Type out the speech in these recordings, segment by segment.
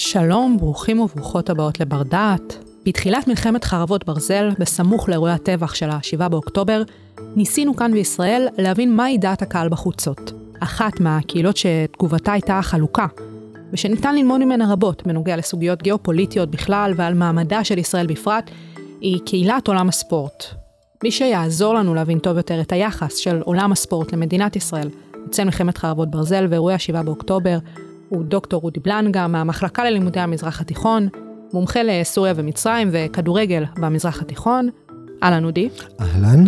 שלום, ברוכים וברוכות הבאות לבר דעת. בתחילת מלחמת חרבות ברזל, בסמוך לאירועי הטבח של ה-7 באוקטובר, ניסינו כאן בישראל להבין מהי דעת הקהל בחוצות. אחת מהקהילות שתגובתה הייתה חלוקה, ושניתן ללמוד ממנה רבות בנוגע לסוגיות גיאופוליטיות בכלל ועל מעמדה של ישראל בפרט, היא קהילת עולם הספורט. מי שיעזור לנו להבין טוב יותר את היחס של עולם הספורט למדינת ישראל בצל מלחמת חרבות ברזל ואירועי ה-7 באוקטובר, הוא דוקטור רודי בלנגה מהמחלקה ללימודי המזרח התיכון, מומחה לסוריה ומצרים וכדורגל במזרח התיכון. אהלן אודי. אהלן.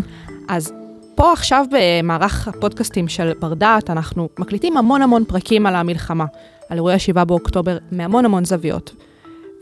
אז פה עכשיו במערך הפודקאסטים של בר דעת, אנחנו מקליטים המון המון פרקים על המלחמה, על אירועי 7 באוקטובר, מהמון המון זוויות.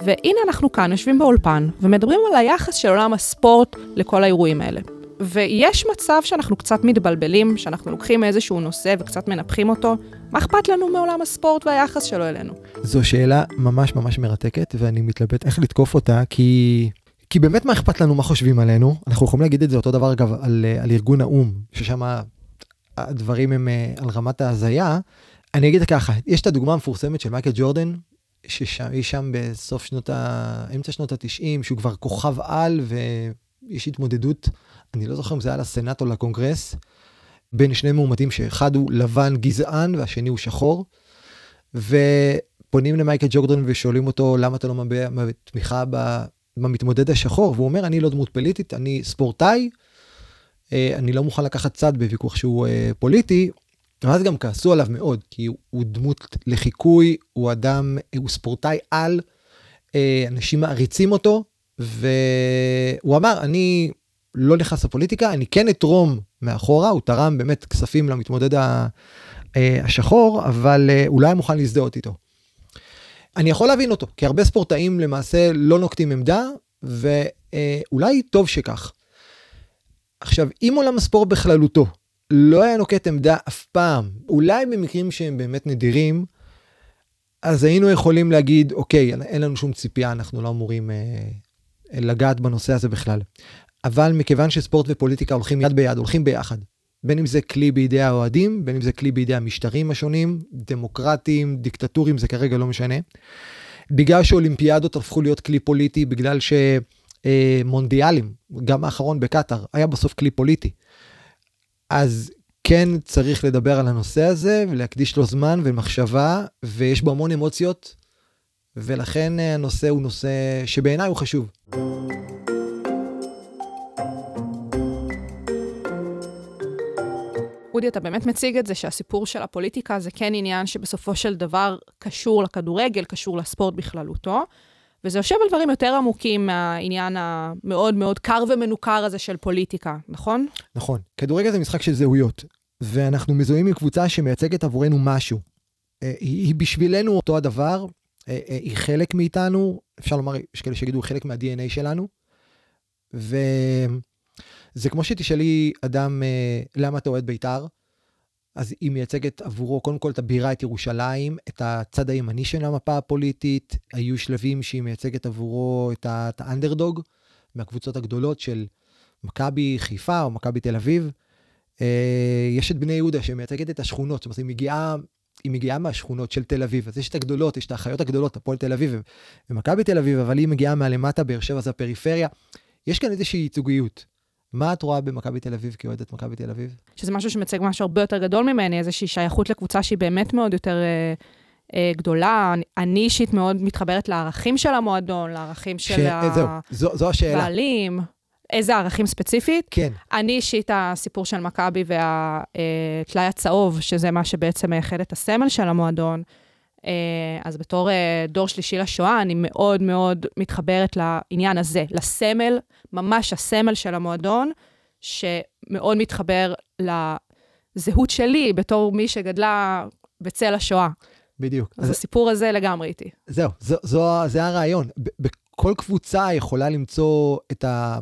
והנה אנחנו כאן, יושבים באולפן, ומדברים על היחס של עולם הספורט לכל האירועים האלה. ויש מצב שאנחנו קצת מתבלבלים, שאנחנו לוקחים איזשהו נושא וקצת מנפחים אותו. מה אכפת לנו מעולם הספורט והיחס שלו אלינו? זו שאלה ממש ממש מרתקת, ואני מתלבט איך לתקוף אותה, כי... כי באמת מה אכפת לנו מה חושבים עלינו? אנחנו יכולים להגיד את זה אותו דבר אגב על, על ארגון האו"ם, ששם הדברים הם אה, על רמת ההזיה. אני אגיד ככה, יש את הדוגמה המפורסמת של מייקל ג'ורדן, שהיא שם בסוף שנות ה... אמצע שנות ה-90, שהוא כבר כוכב על ויש התמודדות אני לא זוכר אם זה היה לסנאט או לקונגרס, בין שני מועמדים שאחד הוא לבן גזען והשני הוא שחור. ופונים למייקל ג'ורדון ושואלים אותו למה אתה לא מביע תמיכה במתמודד השחור והוא אומר אני לא דמות פוליטית אני ספורטאי. אה, אני לא מוכן לקחת צד בוויכוח שהוא אה, פוליטי. ואז גם כעסו עליו מאוד כי הוא דמות לחיקוי הוא אדם הוא ספורטאי על. אה, אנשים מעריצים אותו והוא אמר אני לא נכנס לפוליטיקה, אני כן אתרום מאחורה, הוא תרם באמת כספים למתמודד אה, השחור, אבל אה, הוא לא מוכן להזדהות איתו. אני יכול להבין אותו, כי הרבה ספורטאים למעשה לא נוקטים עמדה, ואולי טוב שכך. עכשיו, אם עולם הספורט בכללותו לא היה נוקט עמדה אף פעם, אולי במקרים שהם באמת נדירים, אז היינו יכולים להגיד, אוקיי, אין לנו שום ציפייה, אנחנו לא אמורים אה, לגעת בנושא הזה בכלל. אבל מכיוון שספורט ופוליטיקה הולכים יד ביד, הולכים ביחד. בין אם זה כלי בידי האוהדים, בין אם זה כלי בידי המשטרים השונים, דמוקרטיים, דיקטטוריים, זה כרגע לא משנה. בגלל שאולימפיאדות הפכו להיות כלי פוליטי, בגלל שמונדיאלים, גם האחרון בקטאר, היה בסוף כלי פוליטי. אז כן צריך לדבר על הנושא הזה ולהקדיש לו זמן ומחשבה, ויש בו המון אמוציות, ולכן הנושא הוא נושא שבעיניי הוא חשוב. אודי, אתה באמת מציג את זה שהסיפור של הפוליטיקה זה כן עניין שבסופו של דבר קשור לכדורגל, קשור לספורט בכללותו, וזה יושב על דברים יותר עמוקים מהעניין המאוד מאוד קר ומנוכר הזה של פוליטיקה, נכון? נכון. כדורגל זה משחק של זהויות, ואנחנו מזוהים עם קבוצה שמייצגת עבורנו משהו. אה, היא בשבילנו אותו הדבר, אה, אה, היא חלק מאיתנו, אפשר לומר, יש כאלה שיגידו, חלק מה-DNA שלנו, ו... זה כמו שתשאלי אדם, אה, למה אתה אוהד בית"ר? אז היא מייצגת עבורו קודם כל את הבירה, את ירושלים, את הצד הימני של המפה הפוליטית. היו שלבים שהיא מייצגת עבורו את, האנדרדוג מהקבוצות הגדולות של מכבי חיפה או מכבי תל אביב. אה, יש את בני יהודה שמייצגת את השכונות, זאת אומרת, היא מגיעה, היא מגיעה מהשכונות של תל אביב. אז יש את הגדולות, יש את האחיות הגדולות, הפועל תל אביב ומכבי תל אביב, אבל היא מגיעה מהלמטה, באר שבע זה הפריפריה. יש כאן איזושהי ייצוגיות. מה את רואה במכבי תל אביב כאוהדת מכבי תל אביב? שזה משהו שמציג משהו הרבה יותר גדול ממני, איזושהי שייכות לקבוצה שהיא באמת מאוד יותר אה, אה, גדולה. אני אישית מאוד מתחברת לערכים של המועדון, לערכים של הבעלים. איזה ערכים ספציפית? כן. אני אישית, הסיפור של מכבי והטלאי אה, הצהוב, שזה מה שבעצם מייחד את הסמל של המועדון, אה, אז בתור אה, דור שלישי לשואה, אני מאוד מאוד מתחברת לעניין הזה, לסמל, ממש הסמל של המועדון, שמאוד מתחבר לזהות שלי בתור מי שגדלה בצל השואה. בדיוק. אז, אז הסיפור הזה לגמרי איתי. זהו, זו, זו, זה הרעיון. בכל קבוצה יכולה למצוא את, ה,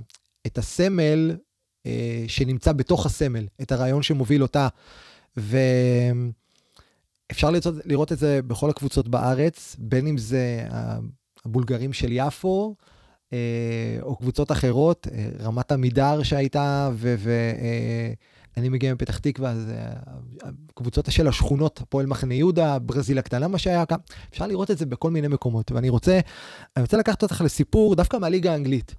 את הסמל אה, שנמצא בתוך הסמל, את הרעיון שמוביל אותה. ו... אפשר לראות, לראות את זה בכל הקבוצות בארץ, בין אם זה הבולגרים של יפו, אה, או קבוצות אחרות, אה, רמת עמידר שהייתה, אני מגיע מפתח תקווה, אז קבוצות של השכונות, הפועל מחנה יהודה, ברזיל הקטנה, מה שהיה כאן, אפשר לראות את זה בכל מיני מקומות. ואני רוצה, אני רוצה לקחת אותך לסיפור דווקא מהליגה האנגלית,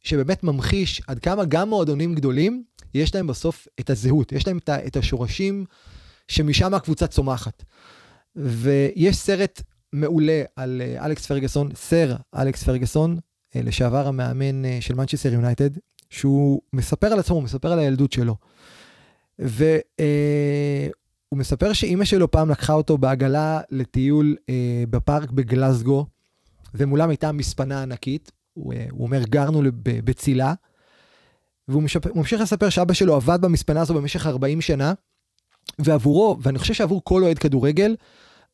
שבאמת ממחיש עד כמה גם מועדונים גדולים, יש להם בסוף את הזהות, יש להם את השורשים שמשם הקבוצה צומחת. ויש סרט מעולה על אה, אלכס פרגסון, סר אלכס פרגסון, אה, לשעבר המאמן אה, של מנצ'סטר יונייטד, שהוא מספר על עצמו, הוא מספר על הילדות שלו. והוא מספר שאימא שלו פעם לקחה אותו בעגלה לטיול בפארק בגלסגו, ומולם הייתה מספנה ענקית, הוא אומר גרנו בצילה, והוא ממשיך לספר שאבא שלו עבד במספנה הזו במשך 40 שנה, ועבורו, ואני חושב שעבור כל אוהד כדורגל,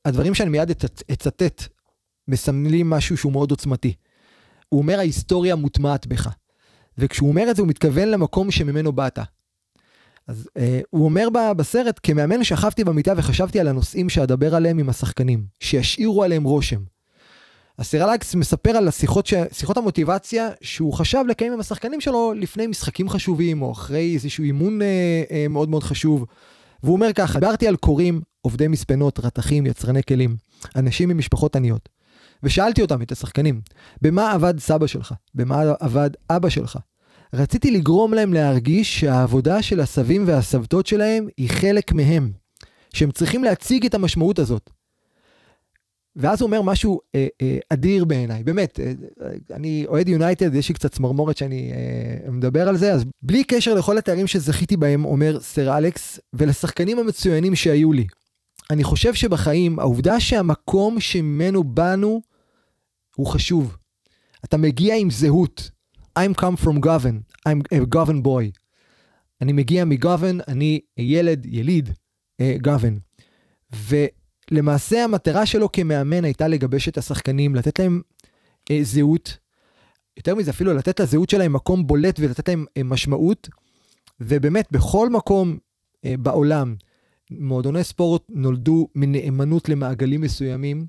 הדברים שאני מיד אצטט מסמלים משהו שהוא מאוד עוצמתי. הוא אומר ההיסטוריה מוטמעת בך. וכשהוא אומר את זה הוא מתכוון למקום שממנו באת. אז אה, הוא אומר בסרט, כמאמן שכבתי במיטה וחשבתי על הנושאים שאדבר עליהם עם השחקנים, שישאירו עליהם רושם. אז סירלקס מספר על השיחות, ש... שיחות המוטיבציה שהוא חשב לקיים עם השחקנים שלו לפני משחקים חשובים, או אחרי איזשהו אימון אה, אה, מאוד מאוד חשוב. והוא אומר ככה, דיברתי על קוראים, עובדי מספנות, רתכים, יצרני כלים, אנשים ממשפחות עניות. ושאלתי אותם, את השחקנים, במה עבד סבא שלך? במה עבד אבא שלך? רציתי לגרום להם להרגיש שהעבודה של הסבים והסבתות שלהם היא חלק מהם, שהם צריכים להציג את המשמעות הזאת. ואז הוא אומר משהו אה, אה, אדיר בעיניי, באמת, אה, אני אוהד יונייטד, יש לי קצת צמרמורת שאני אה, מדבר על זה, אז בלי קשר לכל התארים שזכיתי בהם, אומר סר אלכס, ולשחקנים המצוינים שהיו לי. אני חושב שבחיים, העובדה שהמקום שממנו באנו הוא חשוב. אתה מגיע עם זהות. I'm come from govern, I'm a govern boy. אני מגיע מגוון, אני ילד, יליד, גוון. אה, ולמעשה המטרה שלו כמאמן הייתה לגבש את השחקנים, לתת להם אה, זהות. יותר מזה, אפילו לתת לזהות שלהם מקום בולט ולתת להם אה, משמעות. ובאמת, בכל מקום אה, בעולם, מועדוני ספורט נולדו מנאמנות למעגלים מסוימים,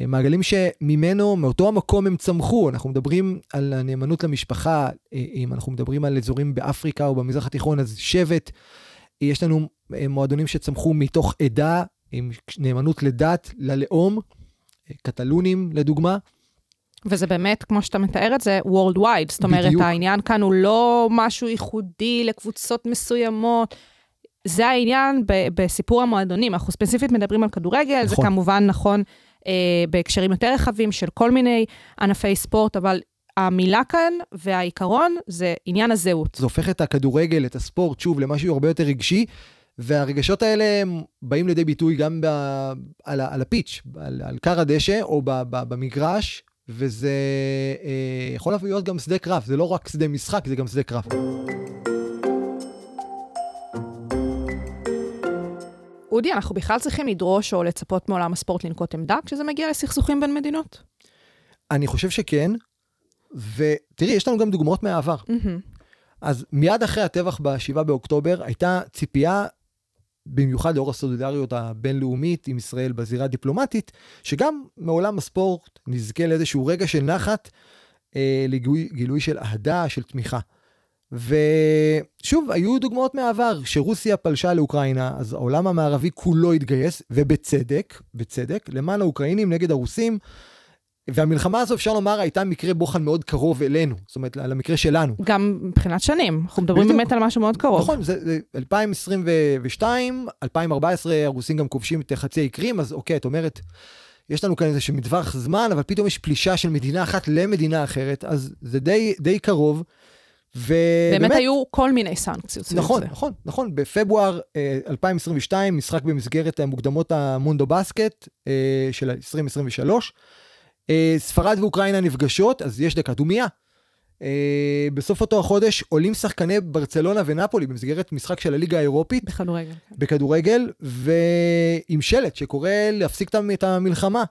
אה, מעגלים שממנו, מאותו המקום הם צמחו. אנחנו מדברים על הנאמנות למשפחה, אה, אם אנחנו מדברים על אזורים באפריקה או במזרח התיכון, אז שבט. יש לנו אה, מועדונים שצמחו מתוך עדה, עם נאמנות לדת, ללאום, קטלונים לדוגמה. וזה באמת, כמו שאתה מתאר את זה, Worldwide. זאת אומרת, בדיוק. העניין כאן הוא לא משהו ייחודי לקבוצות מסוימות. זה העניין ב- בסיפור המועדונים. אנחנו ספציפית מדברים על כדורגל, נכון. זה כמובן נכון אה, בהקשרים יותר רחבים של כל מיני ענפי ספורט, אבל המילה כאן והעיקרון זה עניין הזהות. זה הופך את הכדורגל, את הספורט, שוב, למשהו הרבה יותר רגשי, והרגשות האלה הם באים לידי ביטוי גם ב, על, על הפיץ', על, על קר הדשא או ב, ב, במגרש, וזה אה, יכול להיות גם שדה קרב, זה לא רק שדה משחק, זה גם שדה קרב. אודי, אנחנו בכלל צריכים לדרוש או לצפות מעולם הספורט לנקוט עמדה כשזה מגיע לסכסוכים בין מדינות? אני חושב שכן, ותראי, יש לנו גם דוגמאות מהעבר. Mm-hmm. אז מיד אחרי הטבח ב-7 באוקטובר, הייתה ציפייה, במיוחד לאור הסולידריות הבינלאומית עם ישראל בזירה הדיפלומטית, שגם מעולם הספורט נזכה לאיזשהו רגע של נחת, אה, לגילוי של אהדה, של תמיכה. ושוב, היו דוגמאות מהעבר, שרוסיה פלשה לאוקראינה, אז העולם המערבי כולו התגייס, ובצדק, בצדק, למען האוקראינים נגד הרוסים. והמלחמה הזו, אפשר לומר, הייתה מקרה בוחן מאוד קרוב אלינו, זאת אומרת, למקרה שלנו. גם מבחינת שנים, אנחנו מדברים בדיוק. באמת על משהו מאוד קרוב. נכון, זה, זה 2022, 2014, הרוסים גם כובשים את חצי הקרים, אז אוקיי, את אומרת, יש לנו כאן איזשהו מטווח זמן, אבל פתאום יש פלישה של מדינה אחת למדינה אחרת, אז זה די, די קרוב. ובאמת באמת היו כל מיני סנקציות. נכון, נכון, נכון. בפברואר אה, 2022, משחק במסגרת המוקדמות המונדו בסקט אה, של 2023. אה, ספרד ואוקראינה נפגשות, אז יש דקה דומייה. אה, בסוף אותו החודש עולים שחקני ברצלונה ונפולי במסגרת משחק של הליגה האירופית. בכדורגל. כן. בכדורגל, ועם שלט שקורא להפסיק את המלחמה.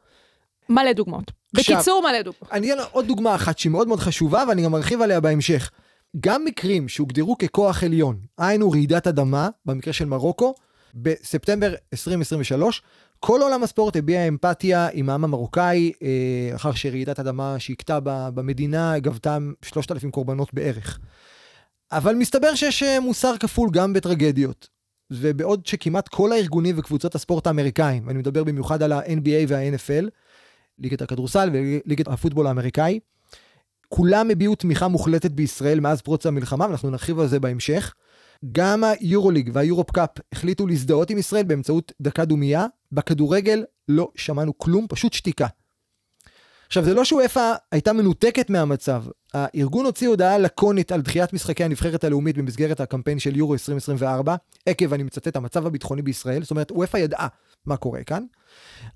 מלא דוגמאות. עכשיו, בקיצור, מלא דוגמאות. אני אתן עוד דוגמה אחת שהיא מאוד מאוד חשובה, ואני גם ארחיב עליה בהמשך. גם מקרים שהוגדרו ככוח עליון, היינו רעידת אדמה, במקרה של מרוקו, בספטמבר 2023, כל עולם הספורט הביע אמפתיה עם העם המרוקאי, אה, אחר שרעידת אדמה שהכתה במדינה גבתה 3,000 קורבנות בערך. אבל מסתבר שיש אה, מוסר כפול גם בטרגדיות. ובעוד שכמעט כל הארגונים וקבוצות הספורט האמריקאים, ואני מדבר במיוחד על ה-NBA וה-NFL, ליגת הכדורסל וליגת הפוטבול האמריקאי, כולם הביעו תמיכה מוחלטת בישראל מאז פרוץ המלחמה, ואנחנו נרחיב על זה בהמשך. גם היורוליג והיורופ קאפ החליטו להזדהות עם ישראל באמצעות דקה דומייה. בכדורגל לא שמענו כלום, פשוט שתיקה. עכשיו, זה לא שוופא הייתה מנותקת מהמצב. הארגון הוציא הודעה לקונית על דחיית משחקי הנבחרת הלאומית במסגרת הקמפיין של יורו 2024, עקב, אני מצטט, המצב הביטחוני בישראל. זאת אומרת, וופא ידעה מה קורה כאן.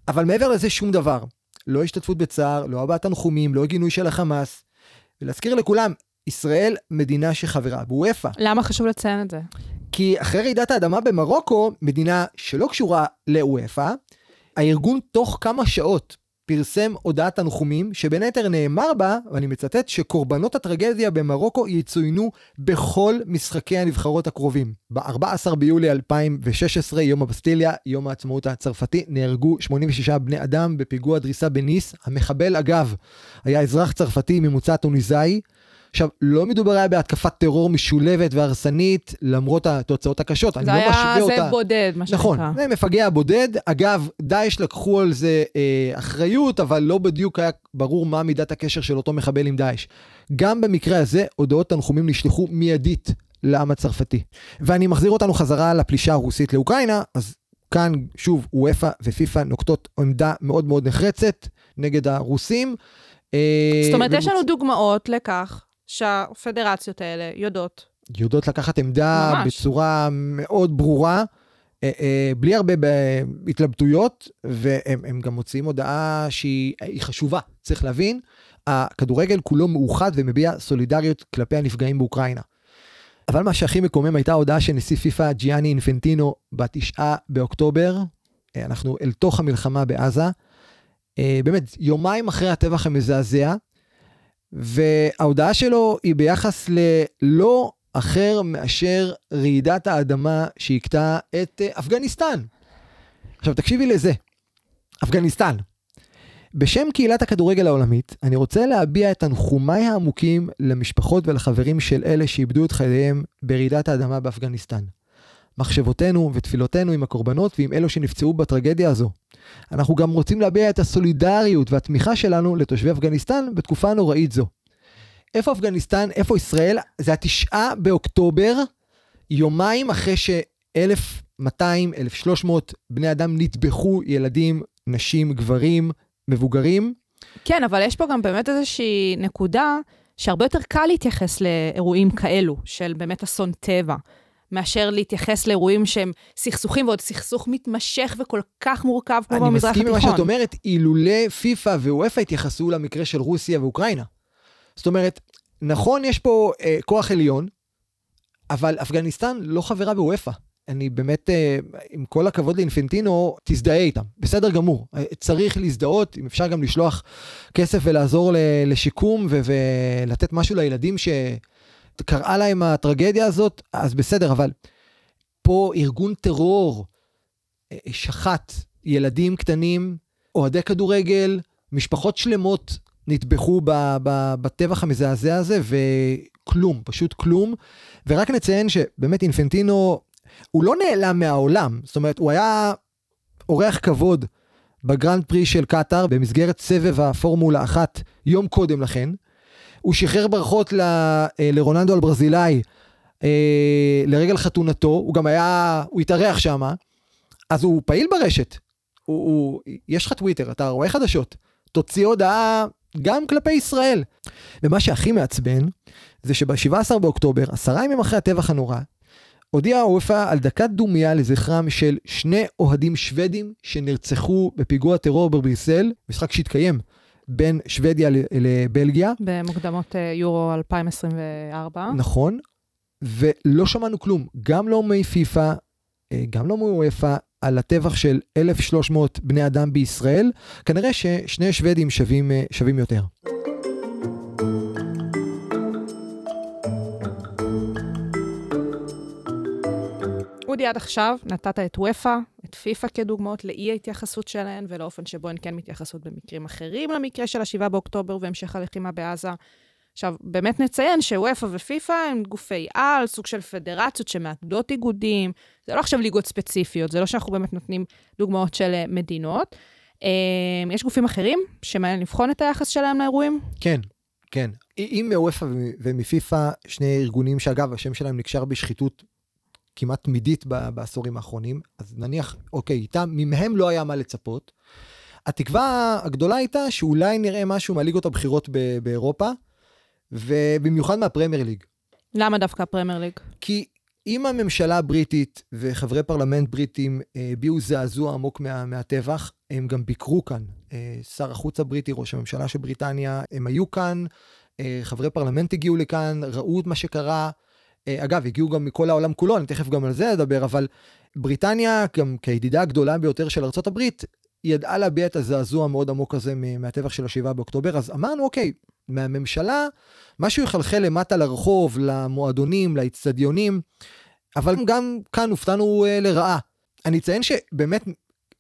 אבל מעבר לזה, שום דבר. לא השתתפות בצער, לא הבעת תנחומים, לא גינוי של החמאס. ולהזכיר לכולם, ישראל מדינה שחברה בוופא. למה חשוב לציין את זה? כי אחרי רעידת האדמה במרוקו, מדינה שלא קשורה לוופא, הארגון תוך כמה שעות פרסם הודעת תנחומים, שבין היתר נאמר בה, ואני מצטט, שקורבנות הטרגדיה במרוקו יצוינו בכל משחקי הנבחרות הקרובים. ב-14 ביולי 2016, יום הבסטיליה, יום העצמאות הצרפתי, נהרגו 86 בני אדם בפיגוע דריסה בניס. המחבל, אגב, היה אזרח צרפתי ממוצא טוניסאי. עכשיו, לא מדובר היה בהתקפת טרור משולבת והרסנית, למרות התוצאות הקשות. זה לא היה זה אותה... בודד, מה נכון, שנקרא. נכון, זה מפגע בודד. אגב, דאעש לקחו על זה אה, אחריות, אבל לא בדיוק היה ברור מה מידת הקשר של אותו מחבל עם דאעש. גם במקרה הזה, הודעות תנחומים נשלחו מיידית לעם הצרפתי. ואני מחזיר אותנו חזרה לפלישה הרוסית לאוקראינה, אז כאן, שוב, וופא ופיפ"א נוקטות עמדה מאוד מאוד נחרצת נגד הרוסים. אה, זאת אומרת. יש לנו דוגמאות לכך שהפדרציות האלה יודעות. יודעות לקחת עמדה ממש. בצורה מאוד ברורה, אה, אה, בלי הרבה התלבטויות, והם גם מוציאים הודעה שהיא חשובה, צריך להבין. הכדורגל כולו מאוחד ומביע סולידריות כלפי הנפגעים באוקראינה. אבל מה שהכי מקומם הייתה הודעה של נשיא פיפ"א ג'יאני אינפנטינו בתשעה באוקטובר, אה, אנחנו אל תוך המלחמה בעזה. באמת, יומיים אחרי הטבח המזעזע, וההודעה שלו היא ביחס ללא אחר מאשר רעידת האדמה שהכתה את אה, אפגניסטן. עכשיו תקשיבי לזה, אפגניסטן. בשם קהילת הכדורגל העולמית, אני רוצה להביע את תנחומיי העמוקים למשפחות ולחברים של אלה שאיבדו את חייהם ברעידת האדמה באפגניסטן. מחשבותינו ותפילותינו עם הקורבנות ועם אלו שנפצעו בטרגדיה הזו. אנחנו גם רוצים להביע את הסולידריות והתמיכה שלנו לתושבי אפגניסטן בתקופה נוראית זו. איפה אפגניסטן, איפה ישראל? זה התשעה באוקטובר, יומיים אחרי ש-1,200, 1,300 בני אדם נטבחו, ילדים, נשים, גברים, מבוגרים. כן, אבל יש פה גם באמת איזושהי נקודה שהרבה יותר קל להתייחס לאירועים כאלו, של באמת אסון טבע. מאשר להתייחס לאירועים שהם סכסוכים, ועוד סכסוך מתמשך וכל כך מורכב כמו במזרח התיכון. אני מסכים עם מה שאת אומרת, אילולא פיפ"א ואופ"א התייחסו למקרה של רוסיה ואוקראינה. זאת אומרת, נכון, יש פה אה, כוח עליון, אבל אפגניסטן לא חברה באופ"א. אני באמת, אה, עם כל הכבוד לאינפנטינו, תזדהה איתם. בסדר גמור. אה, צריך להזדהות, אם אפשר גם לשלוח כסף ולעזור לשיקום ולתת משהו לילדים ש... קראה להם הטרגדיה הזאת, אז בסדר, אבל פה ארגון טרור אה, שחט ילדים קטנים, אוהדי כדורגל, משפחות שלמות נטבחו בטבח המזעזע הזה, וכלום, פשוט כלום. ורק נציין שבאמת אינפנטינו, הוא לא נעלם מהעולם, זאת אומרת, הוא היה אורח כבוד בגרנד פרי של קטאר במסגרת סבב הפורמולה אחת יום קודם לכן. הוא שחרר ברכות ל, אה, לרוננדו הברזילאי אה, לרגל חתונתו, הוא גם היה, הוא התארח שם, אז הוא פעיל ברשת. הוא, הוא, יש לך טוויטר, אתה רואה חדשות, תוציא הודעה גם כלפי ישראל. ומה שהכי מעצבן, זה שב-17 באוקטובר, עשרה ימים אחרי הטבח הנורא, הודיעה הוופא על דקת דומייה לזכרם של שני אוהדים שוודים שנרצחו בפיגוע טרור בבריסל, משחק שהתקיים בין שוודיה לבלגיה. במוקדמות אה, יורו 2024. נכון, ולא שמענו כלום, גם לא מפיפ"א, אה, גם לא מוופ"א, על הטבח של 1,300 בני אדם בישראל. כנראה ששני שוודים שווים, אה, שווים יותר. אודי, עד עכשיו נתת את וופא, את פיפ"א כדוגמאות לאי ההתייחסות שלהן ולאופן שבו הן כן מתייחסות במקרים אחרים למקרה של ה-7 באוקטובר והמשך הלחימה בעזה. עכשיו, באמת נציין שוופא ופיפ"א הם גופי על, סוג של פדרציות שמאגדות איגודים. זה לא עכשיו ליגות ספציפיות, זה לא שאנחנו באמת נותנים דוגמאות של אה, מדינות. אה, יש גופים אחרים שמעניין לבחון את היחס שלהם לאירועים? כן, כן. אם מוופא ומפיפ"א, שני ארגונים שאגב, השם שלהם נקשר בשחיתות כמעט תמידית בעשורים האחרונים, אז נניח, אוקיי, איתם, מהם לא היה מה לצפות. התקווה הגדולה הייתה שאולי נראה משהו מהליגות הבכירות באירופה, ובמיוחד מהפרמייר ליג. למה דווקא הפרמייר ליג? כי אם הממשלה הבריטית וחברי פרלמנט בריטים אה, הביעו זעזוע עמוק מה, מהטבח, הם גם ביקרו כאן. אה, שר החוץ הבריטי, ראש הממשלה של בריטניה, הם היו כאן, אה, חברי פרלמנט הגיעו לכאן, ראו את מה שקרה. אגב, הגיעו גם מכל העולם כולו, אני תכף גם על זה אדבר, אבל בריטניה, גם כידידה הגדולה ביותר של ארה"ב, ידעה להביע את הזעזוע המאוד עמוק הזה מהטבח של ה-7 באוקטובר, אז אמרנו, אוקיי, מהממשלה, משהו יחלחל למטה לרחוב, למועדונים, לאצטדיונים, אבל גם כאן הופתענו uh, לרעה. אני אציין שבאמת,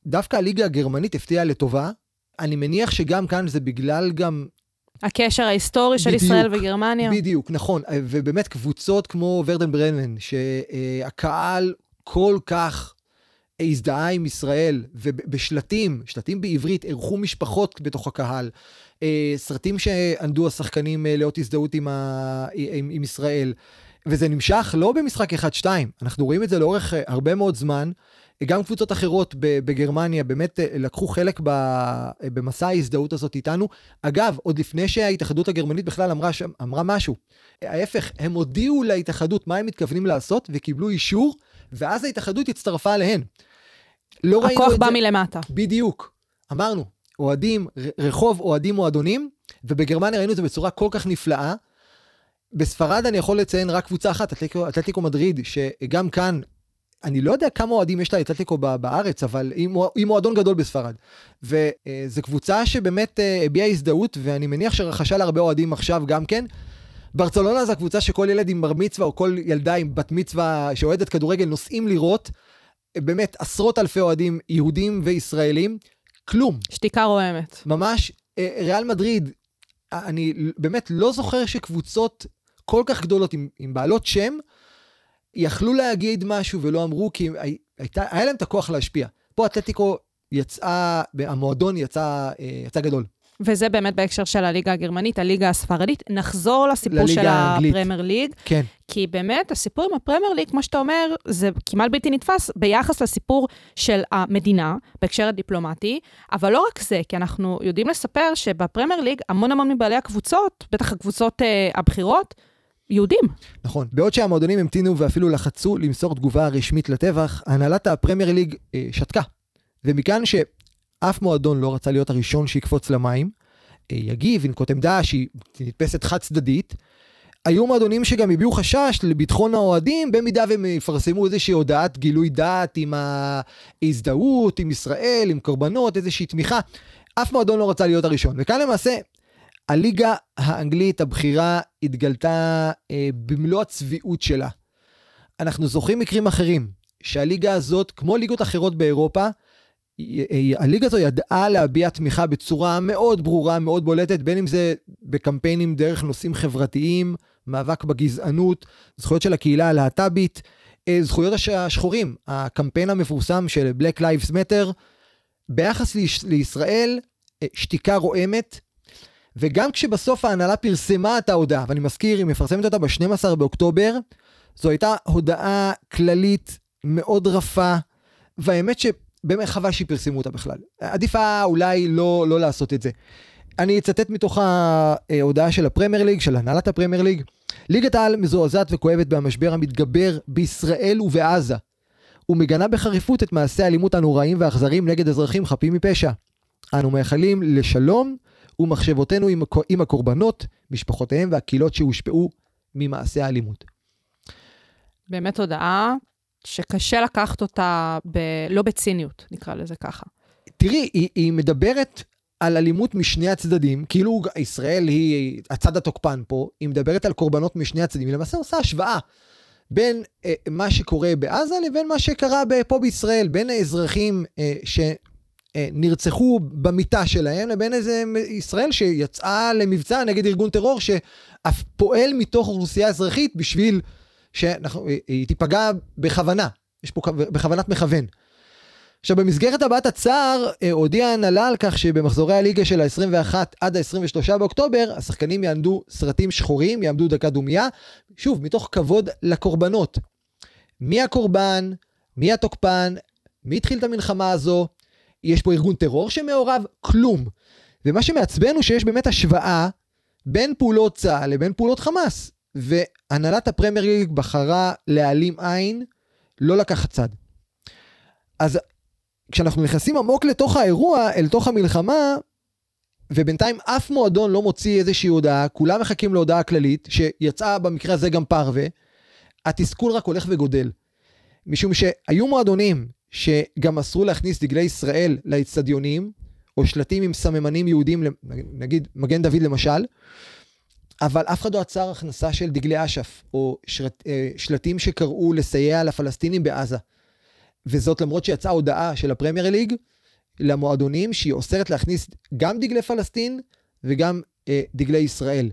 דווקא הליגה הגרמנית הפתיעה לטובה. אני מניח שגם כאן זה בגלל גם... הקשר ההיסטורי של בדיוק, ישראל וגרמניה. בדיוק, נכון. ובאמת קבוצות כמו ורדן ברנמן, שהקהל כל כך הזדהה עם ישראל, ובשלטים, שלטים בעברית, אירחו משפחות בתוך הקהל. אה, סרטים שענדו השחקנים אה, לאות הזדהות עם, ה... עם, עם ישראל. וזה נמשך לא במשחק 1-2, אנחנו רואים את זה לאורך אה, הרבה מאוד זמן. גם קבוצות אחרות בגרמניה באמת לקחו חלק במסע ההזדהות הזאת איתנו. אגב, עוד לפני שההתאחדות הגרמנית בכלל אמרה, אמרה משהו. ההפך, הם הודיעו להתאחדות מה הם מתכוונים לעשות וקיבלו אישור, ואז ההתאחדות הצטרפה אליהן. לא הכוח בא זה... מלמטה. בדיוק. אמרנו, אוהדים, רחוב אוהדים מועדונים, ובגרמניה ראינו את זה בצורה כל כך נפלאה. בספרד אני יכול לציין רק קבוצה אחת, אתלטיקו, אתלטיקו מדריד, שגם כאן, אני לא יודע כמה אוהדים יש לאתלטיקו בארץ, אבל היא מועדון גדול בספרד. וזו קבוצה שבאמת אה, הביעה הזדהות, ואני מניח שרכשה לה הרבה אוהדים עכשיו גם כן. ברצלונה זו הקבוצה שכל ילד עם בר מצווה, או כל ילדה עם בת מצווה שאוהדת כדורגל נוסעים לראות. באמת עשרות אלפי אוהדים יהודים וישראלים. כלום. שתיקה רועמת. ממש, אה, ריאל מדריד, אני באמת לא זוכר שקבוצות כל כך גדולות עם, עם בעלות שם, יכלו להגיד משהו ולא אמרו, כי הייתה, היה להם את הכוח להשפיע. פה אתלטיקו יצאה, המועדון יצא, אה, יצא גדול. וזה באמת בהקשר של הליגה הגרמנית, הליגה הספרדית. נחזור לסיפור של הפרמייר ליג. כן. כי באמת, הסיפור עם הפרמייר ליג, כמו שאתה אומר, זה כמעט בלתי נתפס ביחס לסיפור של המדינה, בהקשר הדיפלומטי, אבל לא רק זה, כי אנחנו יודעים לספר שבפרמייר ליג, המון המון מבעלי הקבוצות, בטח הקבוצות אה, הבכירות, יהודים. נכון. בעוד שהמועדונים המתינו ואפילו לחצו למסור תגובה רשמית לטבח, הנהלת הפרמייר ליג אה, שתקה. ומכאן ש... אף מועדון לא רצה להיות הראשון שיקפוץ למים, אה, יגיב, ינקוט עמדה שהיא נתפסת חד צדדית. היו מועדונים שגם הביעו חשש לביטחון האוהדים, במידה והם יפרסמו איזושהי הודעת גילוי דעת עם ההזדהות, עם ישראל, עם קורבנות, איזושהי תמיכה. אף מועדון לא רצה להיות הראשון. וכאן למעשה, הליגה האנגלית הבכירה התגלתה אה, במלוא הצביעות שלה. אנחנו זוכרים מקרים אחרים, שהליגה הזאת, כמו ליגות אחרות באירופה, הליגה הזו ידעה להביע תמיכה בצורה מאוד ברורה, מאוד בולטת, בין אם זה בקמפיינים דרך נושאים חברתיים, מאבק בגזענות, זכויות של הקהילה הלהט"בית, אה, זכויות השחורים, הקמפיין המפורסם של Black Lives Matter, ביחס לישראל, אה, שתיקה רועמת, וגם כשבסוף ההנהלה פרסמה את ההודעה, ואני מזכיר, היא מפרסמת אותה ב-12 באוקטובר, זו הייתה הודעה כללית מאוד רפה, והאמת ש... באמת חבל שפרסמו אותה בכלל. עדיף היה אולי לא, לא לעשות את זה. אני אצטט מתוך ההודעה של הפרמייר ליג, של הנהלת הפרמייר ליג. ליגת העל מזועזעת וכואבת במשבר המתגבר בישראל ובעזה. ומגנה בחריפות את מעשי האלימות הנוראים והאכזריים נגד אזרחים חפים מפשע. אנו מייחלים לשלום ומחשבותינו עם, עם הקורבנות, משפחותיהם והקהילות שהושפעו ממעשי האלימות. באמת הודעה שקשה לקחת אותה ב... לא בציניות, נקרא לזה ככה. תראי, היא, היא מדברת על אלימות משני הצדדים, כאילו ישראל היא הצד התוקפן פה, היא מדברת על קורבנות משני הצדדים, היא למעשה עושה השוואה בין אה, מה שקורה בעזה לבין מה שקרה פה בישראל, בין האזרחים אה, נרצחו במיטה שלהם, לבין איזה ישראל שיצאה למבצע נגד ארגון טרור שאף פועל מתוך אוכלוסייה אזרחית בשביל שהיא תיפגע בכוונה, יש פה בכוונת מכוון. עכשיו במסגרת הבעת הצער אה, הודיעה ההנהלה על כך שבמחזורי הליגה של ה-21 עד ה-23 באוקטובר השחקנים יעמדו סרטים שחורים, יעמדו דקה דומייה, שוב מתוך כבוד לקורבנות. מי הקורבן? מי התוקפן? מי התחיל את המלחמה הזו? יש פה ארגון טרור שמעורב? כלום. ומה שמעצבן הוא שיש באמת השוואה בין פעולות צה"ל לבין פעולות חמאס. והנהלת הפרמייר ליג בחרה להעלים עין, לא לקחת צד. אז כשאנחנו נכנסים עמוק לתוך האירוע, אל תוך המלחמה, ובינתיים אף מועדון לא מוציא איזושהי הודעה, כולם מחכים להודעה כללית, שיצאה במקרה הזה גם פרווה, התסכול רק הולך וגודל. משום שהיו מועדונים שגם אסרו להכניס דגלי ישראל לאצטדיונים, או שלטים עם סממנים יהודים, נגיד מגן דוד למשל, אבל אף אחד לא עצר הכנסה של דגלי אש"ף, או שרט, אה, שלטים שקראו לסייע לפלסטינים בעזה. וזאת למרות שיצאה הודעה של הפרמייר ליג למועדונים שהיא אוסרת להכניס גם דגלי פלסטין וגם אה, דגלי ישראל.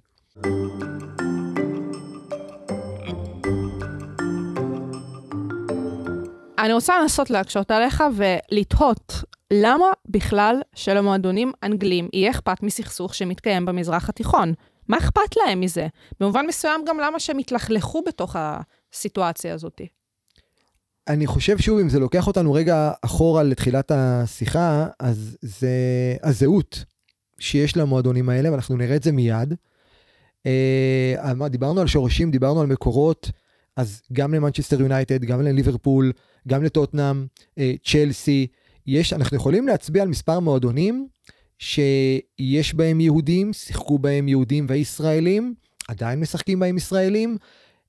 אני רוצה לנסות להקשות עליך ולתהות למה בכלל שלמועדונים אנגלים יהיה אכפת מסכסוך שמתקיים במזרח התיכון? מה אכפת להם מזה? במובן מסוים גם למה שהם יתלכלכו בתוך הסיטואציה הזאת. אני חושב שוב, אם זה לוקח אותנו רגע אחורה לתחילת השיחה, אז זה הזהות שיש למועדונים האלה, ואנחנו נראה את זה מיד. אה, דיברנו על שורשים, דיברנו על מקורות, אז גם למנצ'סטר יונייטד, גם לליברפול, גם לטוטנאם, אה, צ'לסי, יש, אנחנו יכולים להצביע על מספר מועדונים שיש בהם יהודים, שיחקו בהם יהודים וישראלים, עדיין משחקים בהם ישראלים,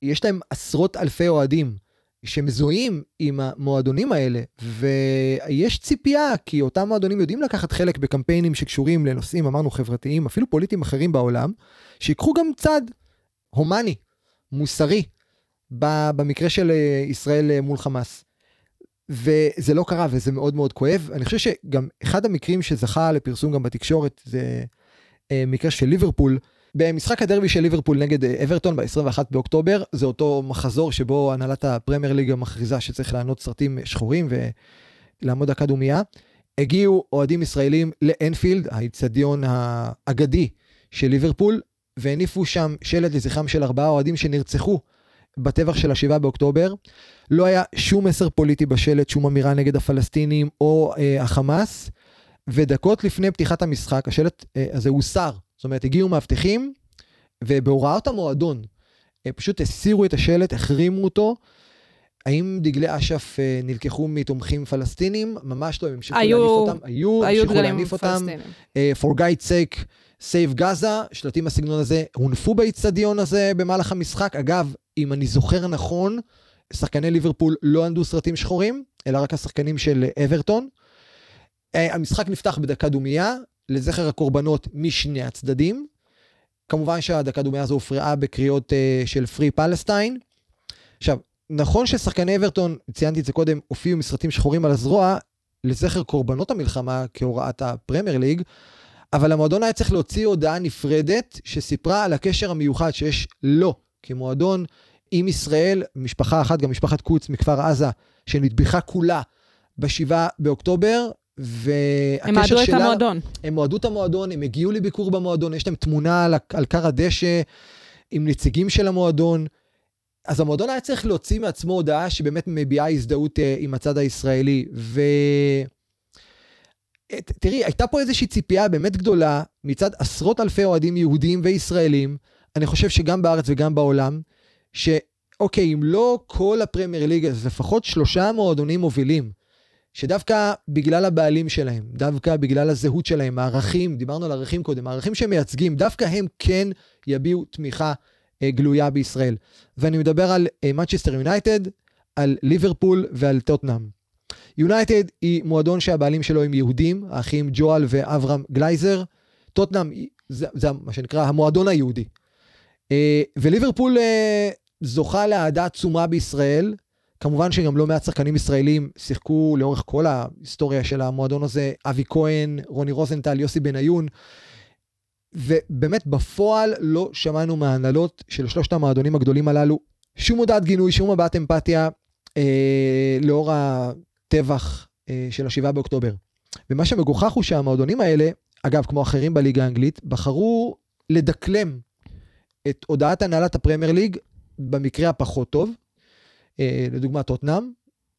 יש להם עשרות אלפי אוהדים. שמזוהים עם המועדונים האלה, ויש ציפייה, כי אותם מועדונים יודעים לקחת חלק בקמפיינים שקשורים לנושאים, אמרנו, חברתיים, אפילו פוליטיים אחרים בעולם, שיקחו גם צד הומני, מוסרי, במקרה של אה, ישראל אה, מול חמאס. וזה לא קרה וזה מאוד מאוד כואב. אני חושב שגם אחד המקרים שזכה לפרסום גם בתקשורת זה אה, מקרה של ליברפול, במשחק הדרבי של ליברפול נגד אברטון ב-21 באוקטובר, זה אותו מחזור שבו הנהלת הפרמייר ליגה מכריזה שצריך לענות סרטים שחורים ולעמוד דקה דומייה. הגיעו אוהדים ישראלים לאנפילד, האיצטדיון האגדי של ליברפול, והניפו שם שלט לזכרם של ארבעה אוהדים שנרצחו בטבח של השבעה באוקטובר. לא היה שום מסר פוליטי בשלט, שום אמירה נגד הפלסטינים או אה, החמאס, ודקות לפני פתיחת המשחק השלט אה, הזה הוסר זאת אומרת, הגיעו מאבטחים, ובהוראות המועדון, פשוט הסירו את השלט, החרימו אותו. האם דגלי אש"ף אה, נלקחו מתומכים פלסטינים? ממש לא, הם המשיכו להניף אותם. היו, היו המשיכו להניף אותם. Uh, for God's sake, save Gaza, שלטים בסגנון הזה הונפו באיצטדיון הזה במהלך המשחק. אגב, אם אני זוכר נכון, שחקני ליברפול לא ענדו סרטים שחורים, אלא רק השחקנים של אברטון. Uh, המשחק נפתח בדקה דומייה, לזכר הקורבנות משני הצדדים. כמובן שהדקה דומייה הזו הופרעה בקריאות uh, של פרי פלסטיין. עכשיו, נכון ששחקני אברטון, ציינתי את זה קודם, הופיעו מסרטים שחורים על הזרוע לזכר קורבנות המלחמה כהוראת הפרמייר ליג, אבל המועדון היה צריך להוציא הודעה נפרדת שסיפרה על הקשר המיוחד שיש לו כמועדון עם ישראל, משפחה אחת, גם משפחת קוץ מכפר עזה, שנטבחה כולה בשבעה באוקטובר, והקשר שלה... הם אהדו את המועדון. הם אוהדו את המועדון, הם הגיעו לביקור במועדון, יש להם תמונה על, על כר הדשא עם נציגים של המועדון. אז המועדון היה צריך להוציא מעצמו הודעה שבאמת מביעה הזדהות uh, עם הצד הישראלי. ו... תראי, הייתה פה איזושהי ציפייה באמת גדולה מצד עשרות אלפי אוהדים יהודים וישראלים, אני חושב שגם בארץ וגם בעולם, שאוקיי, אם לא כל הפרמייר ליג, אז לפחות שלושה מועדונים מובילים שדווקא בגלל הבעלים שלהם, דווקא בגלל הזהות שלהם, הערכים, דיברנו על ערכים קודם, הערכים שהם מייצגים, דווקא הם כן יביעו תמיכה אה, גלויה בישראל. ואני מדבר על מנצ'סטר אה, יונייטד, על ליברפול ועל טוטנאם. יונייטד היא מועדון שהבעלים שלו הם יהודים, האחים ג'ואל ואברהם גלייזר. טוטנאם זה, זה מה שנקרא המועדון היהודי. אה, וליברפול אה, זוכה לאהדה עצומה בישראל, כמובן שגם לא מעט שחקנים ישראלים שיחקו לאורך כל ההיסטוריה של המועדון הזה, אבי כהן, רוני רוזנטל, יוסי בניון, ובאמת בפועל לא שמענו מההנהלות של שלושת המועדונים הגדולים הללו שום הודעת גינוי, שום מבט אמפתיה אה, לאור הטבח אה, של השבעה באוקטובר. ומה שמגוחך הוא שהמועדונים האלה, אגב, כמו אחרים בליגה האנגלית, בחרו לדקלם את הודעת הנהלת הפרמייר ליג במקרה הפחות טוב, אה, לדוגמה טוטנאם,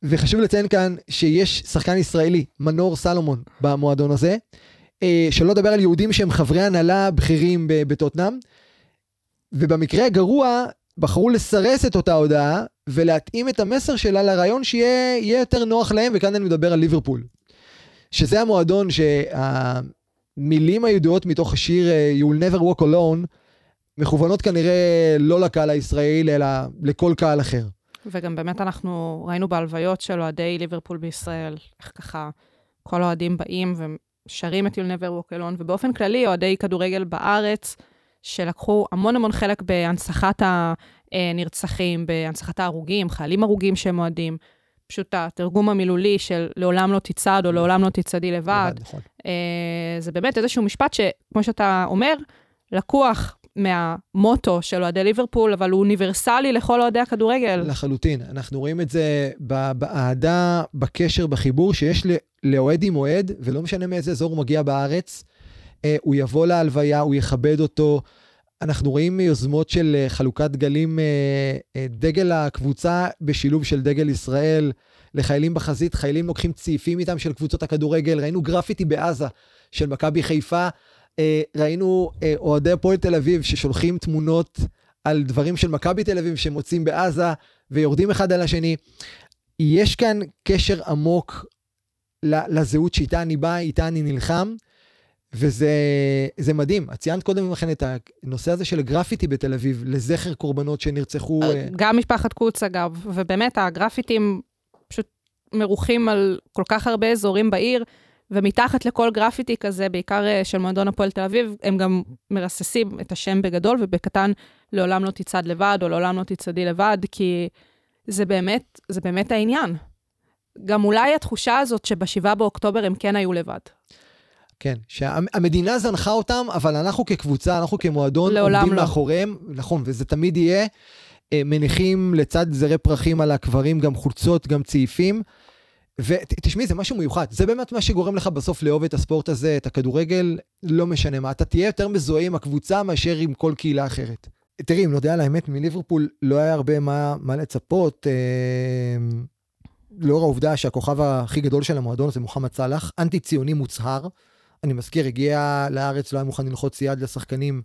וחשוב לציין כאן שיש שחקן ישראלי, מנור סלומון, במועדון הזה, אה, שלא לדבר על יהודים שהם חברי הנהלה בכירים בטוטנאם, ובמקרה הגרוע, בחרו לסרס את אותה הודעה ולהתאים את המסר שלה לרעיון שיהיה יותר נוח להם, וכאן אני מדבר על ליברפול. שזה המועדון שהמילים הידועות מתוך השיר אה, You'll never walk alone, מכוונות כנראה לא לקהל הישראלי, אלא לכל קהל אחר. וגם באמת אנחנו ראינו בהלוויות של אוהדי ליברפול בישראל, איך ככה כל האוהדים באים ושרים את You'll never walk alone, ובאופן כללי אוהדי כדורגל בארץ, שלקחו המון המון חלק בהנצחת הנרצחים, בהנצחת ההרוגים, חיילים הרוגים שהם אוהדים. פשוט התרגום המילולי של לעולם לא תצעד או לעולם לא תצעדי לבד. נכון. אה, זה באמת איזשהו משפט שכמו שאתה אומר, לקוח מהמוטו של אוהדי ליברפול, אבל הוא אוניברסלי לכל אוהדי הכדורגל. לחלוטין. אנחנו רואים את זה באהדה, בקשר, בחיבור שיש לאוהד עם אוהד, ולא משנה מאיזה אזור הוא מגיע בארץ, אה, הוא יבוא להלוויה, הוא יכבד אותו. אנחנו רואים יוזמות של אה, חלוקת דגלים, אה, דגל הקבוצה בשילוב של דגל ישראל לחיילים בחזית, חיילים לוקחים צעיפים איתם של קבוצות הכדורגל, ראינו גרפיטי בעזה של מכבי חיפה, ראינו אוהדי הפועל תל אביב ששולחים תמונות על דברים של מכבי תל אביב שמוצאים בעזה ויורדים אחד על השני. יש כאן קשר עמוק לזהות שאיתה אני בא, איתה אני נלחם. וזה מדהים. את ציינת קודם לכן את הנושא הזה של גרפיטי בתל אביב, לזכר קורבנות שנרצחו. אה, גם משפחת קוץ, אגב, ובאמת, הגרפיטים פשוט מרוחים על כל כך הרבה אזורים בעיר, ומתחת לכל גרפיטי כזה, בעיקר אה, של מועדון הפועל תל אביב, הם גם מרססים את השם בגדול, ובקטן, לעולם לא תצעד לבד, או לעולם לא תצעדי לבד, כי זה באמת, זה באמת העניין. גם אולי התחושה הזאת שבשבעה באוקטובר הם כן היו לבד. כן, שהמדינה זנחה אותם, אבל אנחנו כקבוצה, אנחנו כמועדון, עומדים לא. מאחוריהם, נכון, וזה תמיד יהיה, אה, מניחים לצד זרי פרחים על הקברים גם חולצות, גם צעיפים. ותשמעי, זה משהו מיוחד, זה באמת מה שגורם לך בסוף לאהוב את הספורט הזה, את הכדורגל, לא משנה מה, אתה תהיה יותר מזוהה עם הקבוצה מאשר עם כל קהילה אחרת. תראי, אם נודה על האמת, מליברפול לא היה הרבה מה, מה לצפות, אה, לאור העובדה שהכוכב הכי גדול של המועדון זה מוחמד סאלח, אנטי ציוני מוצהר, אני מזכיר, הגיע לארץ, לא היה מוכן ללחוץ יד לשחקנים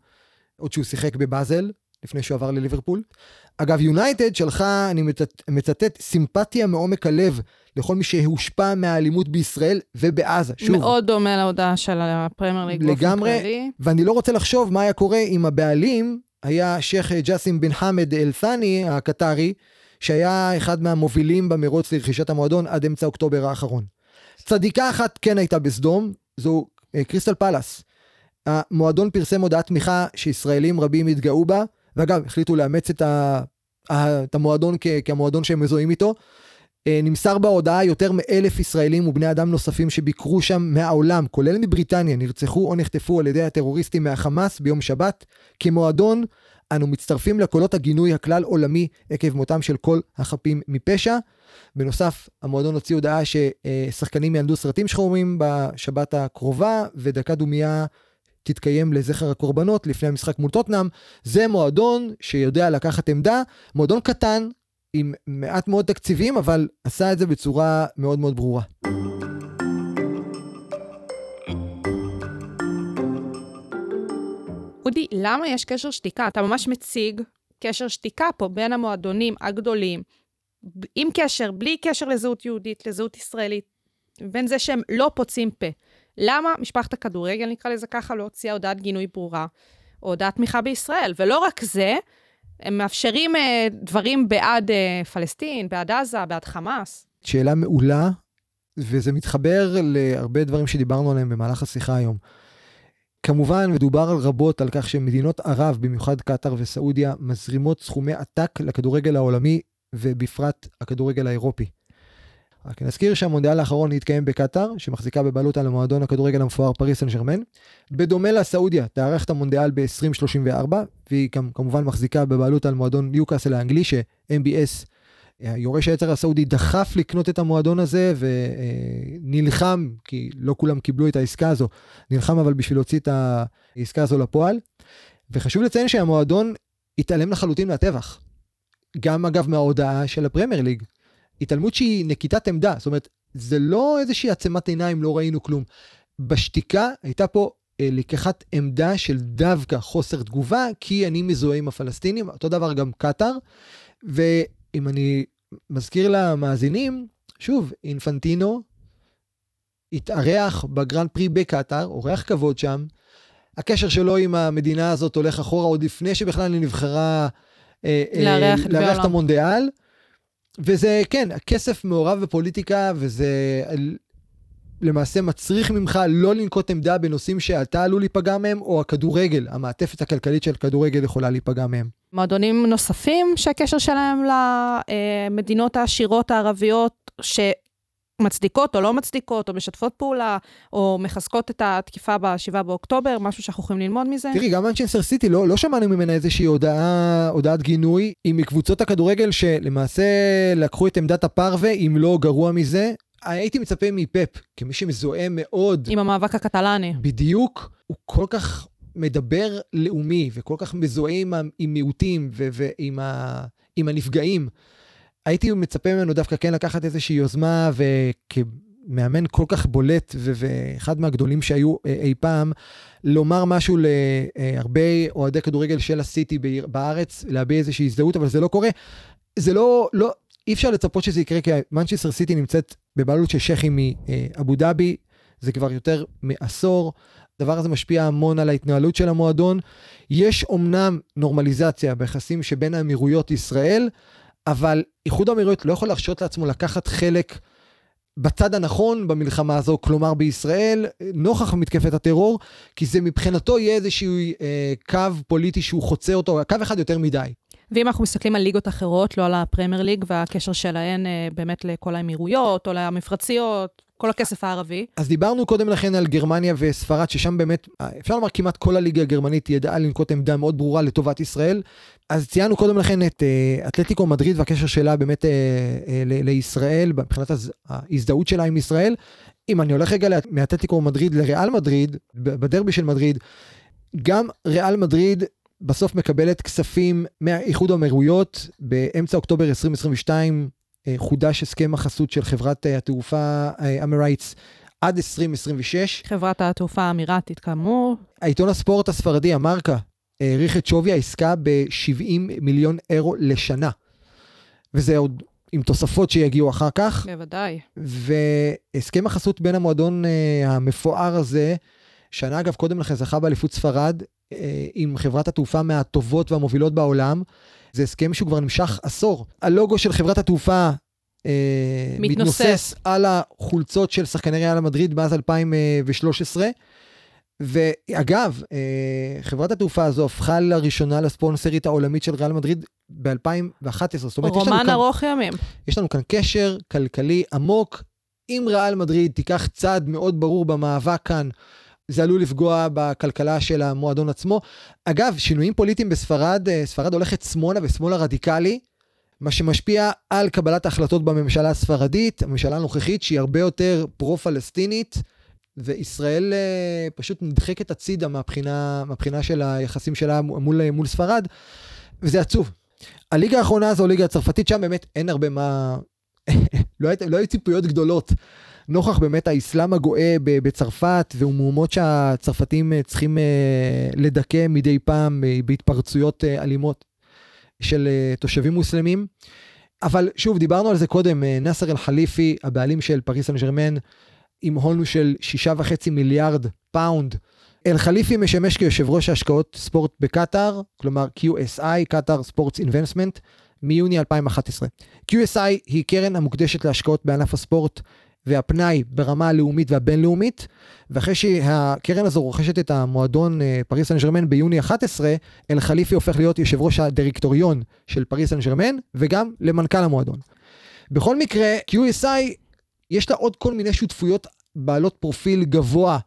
עוד שהוא שיחק בבאזל, לפני שהוא עבר לליברפול. אגב, יונייטד שלחה, אני מצטט, מצטט, סימפתיה מעומק הלב לכל מי שהושפע מהאלימות בישראל ובעזה. שוב. מאוד דומה להודעה של הפרמייר ליג לגמרי, ואני לא רוצה לחשוב מה היה קורה אם הבעלים היה שייח' ג'אסים בן חמד אל-ת'אני הקטרי, שהיה אחד מהמובילים במרוץ לרכישת המועדון עד אמצע אוקטובר האחרון. צדיקה אחת כן הייתה בסדום, זו אה, קריסטל פלאס. המועדון פרסם הודעת תמיכה שישראלים רבים התגאו בה, ואגב, החליטו לאמץ את, ה, את המועדון כ, כמועדון שהם מזוהים איתו. אה, נמסר בהודעה יותר מאלף ישראלים ובני אדם נוספים שביקרו שם מהעולם, כולל מבריטניה, נרצחו או נחטפו על ידי הטרוריסטים מהחמאס ביום שבת. כמועדון, אנו מצטרפים לקולות הגינוי הכלל עולמי עקב מותם של כל החפים מפשע. בנוסף, המועדון הוציא הודעה ששחקנים יענדו סרטים שחורים בשבת הקרובה, ודקה דומייה תתקיים לזכר הקורבנות לפני המשחק מול טוטנאם. זה מועדון שיודע לקחת עמדה, מועדון קטן, עם מעט מאוד תקציבים, אבל עשה את זה בצורה מאוד מאוד ברורה. אודי, למה יש קשר שתיקה? אתה ממש מציג קשר שתיקה פה בין המועדונים הגדולים, עם קשר, בלי קשר לזהות יהודית, לזהות ישראלית, בין זה שהם לא פוצעים פה. למה משפחת הכדורגל, נקרא לזה ככה, לא הוציאה הודעת גינוי ברורה, או הודעת תמיכה בישראל? ולא רק זה, הם מאפשרים אה, דברים בעד אה, פלסטין, בעד עזה, בעד חמאס. שאלה מעולה, וזה מתחבר להרבה דברים שדיברנו עליהם במהלך השיחה היום. כמובן, מדובר רבות על כך שמדינות ערב, במיוחד קטאר וסעודיה, מזרימות סכומי עתק לכדורגל העולמי ובפרט הכדורגל האירופי. רק נזכיר שהמונדיאל האחרון התקיים בקטאר, שמחזיקה בבעלות על המועדון הכדורגל המפואר פריס סן ג'רמן. בדומה לסעודיה, תארח את המונדיאל ב-2034, והיא גם כמובן מחזיקה בבעלות על מועדון ניוקאסל האנגלי, ש-MBS, יורש היצר הסעודי, דחף לקנות את המועדון הזה ונלחם, כי לא כולם קיבלו את העסקה הזו, נלחם אבל בשביל להוציא את העסקה הזו לפועל. וחשוב לציין שהמועדון התעלם לחלוטין מהטבח. גם אגב מההודעה של הפרמייר ליג. התעלמות שהיא נקיטת עמדה, זאת אומרת, זה לא איזושהי עצמת עיניים, לא ראינו כלום. בשתיקה הייתה פה אה, לקיחת עמדה של דווקא חוסר תגובה, כי אני מזוהה עם הפלסטינים, אותו דבר גם קטאר. ואם אני מזכיר למאזינים, שוב, אינפנטינו התארח בגרנד פרי בקטאר, אורח כבוד שם. הקשר שלו עם המדינה הזאת הולך אחורה עוד לפני שבכלל היא נבחרה אה, אה, לארח את המונדיאל. וזה, כן, הכסף מעורב בפוליטיקה, וזה למעשה מצריך ממך לא לנקוט עמדה בנושאים שאתה עלול להיפגע מהם, או הכדורגל, המעטפת הכלכלית של כדורגל יכולה להיפגע מהם. מועדונים נוספים שהקשר שלהם למדינות העשירות הערביות, ש... מצדיקות או לא מצדיקות, או משתפות פעולה, או מחזקות את התקיפה ב-7 באוקטובר, משהו שאנחנו יכולים ללמוד מזה. תראי, גם מנצ'סטר סיטי, לא, לא שמענו ממנה איזושהי הודעה, הודעת גינוי, היא מקבוצות הכדורגל שלמעשה לקחו את עמדת הפרווה, אם לא גרוע מזה. הייתי מצפה מפפ, כמי שמזוהה מאוד... עם המאבק הקטלני. בדיוק, הוא כל כך מדבר לאומי, וכל כך מזוהה עם, עם מיעוטים ועם ה, עם הנפגעים. הייתי מצפה ממנו דווקא כן לקחת איזושהי יוזמה, וכמאמן כל כך בולט, ואחד מהגדולים שהיו אה, אי פעם, לומר משהו להרבה אוהדי כדורגל של הסיטי בארץ, להביע איזושהי הזדהות, אבל זה לא קורה. זה לא, לא, אי אפשר לצפות שזה יקרה, כי מנצ'סטר סיטי נמצאת בבעלות של שייחים מאבו דאבי, זה כבר יותר מעשור. הדבר הזה משפיע המון על ההתנהלות של המועדון. יש אומנם נורמליזציה ביחסים שבין האמירויות לישראל, אבל איחוד האמירויות לא יכול להרשות לעצמו לקחת חלק בצד הנכון במלחמה הזו, כלומר בישראל, נוכח מתקפת הטרור, כי זה מבחינתו יהיה איזשהו אה, קו פוליטי שהוא חוצה אותו, קו אחד יותר מדי. ואם אנחנו מסתכלים על ליגות אחרות, לא על הפרמייר ליג והקשר שלהן אה, באמת לכל האמירויות או למפרציות, כל הכסף הערבי. אז דיברנו קודם לכן על גרמניה וספרד, ששם באמת, אפשר לומר כמעט כל הליגה הגרמנית ידעה לנקוט עמדה מאוד ברורה לטובת ישראל. אז ציינו קודם לכן את uh, אתלטיקו מדריד והקשר שלה באמת uh, uh, לישראל, מבחינת ההזדהות שלה עם ישראל. אם אני הולך רגע מאתלטיקו מדריד לריאל מדריד, בדרבי של מדריד, גם ריאל מדריד בסוף מקבלת כספים מהאיחוד האמירויות באמצע אוקטובר 2022 אה, חודש הסכם החסות של חברת אה, התעופה אמרייטס עד 2026. חברת התעופה האמירתית כאמור. העיתון הספורט הספרדי, המרקה, העריך את שווי העסקה ב-70 מיליון אירו לשנה. וזה עוד עם תוספות שיגיעו אחר כך. בוודאי. והסכם החסות בין המועדון המפואר הזה, שנה אגב קודם לכן זכה באליפות ספרד, עם חברת התעופה מהטובות והמובילות בעולם, זה הסכם שהוא כבר נמשך עשור. הלוגו של חברת התעופה אה, מתנוסס. מתנוסס על החולצות של שחקני ריאל מדריד מאז 2013. ואגב, אה, חברת התעופה הזו הפכה לראשונה לספונסרית העולמית של ריאל מדריד ב-2011. זאת אומרת, רומן ארוך ימים. יש לנו כאן קשר כלכלי עמוק. אם ריאל מדריד תיקח צעד מאוד ברור במאבק כאן זה עלול לפגוע בכלכלה של המועדון עצמו. אגב, שינויים פוליטיים בספרד, אה, ספרד הולכת שמאלה ושמאלה רדיקלי, מה שמשפיע על קבלת ההחלטות בממשלה הספרדית, הממשלה הנוכחית שהיא הרבה יותר פרו-פלסטינית, וישראל uh, פשוט נדחקת הצידה מהבחינה, מהבחינה של היחסים שלה מול, מול ספרד, וזה עצוב. הליגה האחרונה זו הליגה הצרפתית, שם באמת אין הרבה מה... לא, לא היו ציפויות גדולות נוכח באמת האסלאם הגואה בצרפת ומהומות שהצרפתים אה, צריכים אה, לדכא מדי פעם אה, בהתפרצויות אלימות של תושבים מוסלמים. אבל שוב, דיברנו על זה קודם, נאסר אל-חליפי, הבעלים של פריס סן ג'רמן, עם הון של שישה וחצי מיליארד פאונד. אל-חליפי משמש כיושב ראש ההשקעות ספורט בקטאר, כלומר QSI, Qatar Sports Investment, מיוני 2011. QSI היא קרן המוקדשת להשקעות בענף הספורט והפנאי ברמה הלאומית והבינלאומית, ואחרי שהקרן הזו רוכשת את המועדון אה, פריס סן ג'רמן ביוני 11, אל חליפי הופך להיות יושב ראש הדירקטוריון של פריס סן ג'רמן, וגם למנכ"ל המועדון. בכל מקרה, QSI, יש לה עוד כל מיני שותפויות בעלות פרופיל גבוה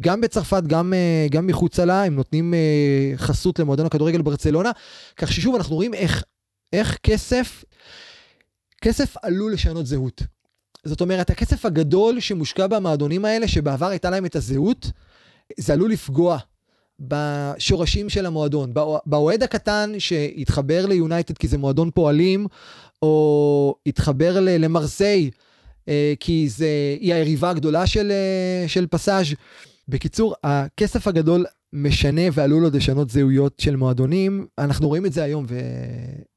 גם בצרפת, גם, אה, גם מחוצה לה, הם נותנים אה, חסות למועדון הכדורגל ברצלונה, כך ששוב אנחנו רואים איך, איך כסף, כסף עלול לשנות זהות. זאת אומרת, הכסף הגדול שמושקע במועדונים האלה, שבעבר הייתה להם את הזהות, זה עלול לפגוע בשורשים של המועדון. באוהד הקטן שהתחבר ליונייטד כי זה מועדון פועלים, או התחבר למרסיי, כי זה, היא היריבה הגדולה של, של פסאז'. בקיצור, הכסף הגדול משנה ועלול עוד לשנות זהויות של מועדונים. אנחנו רואים את זה היום, ו...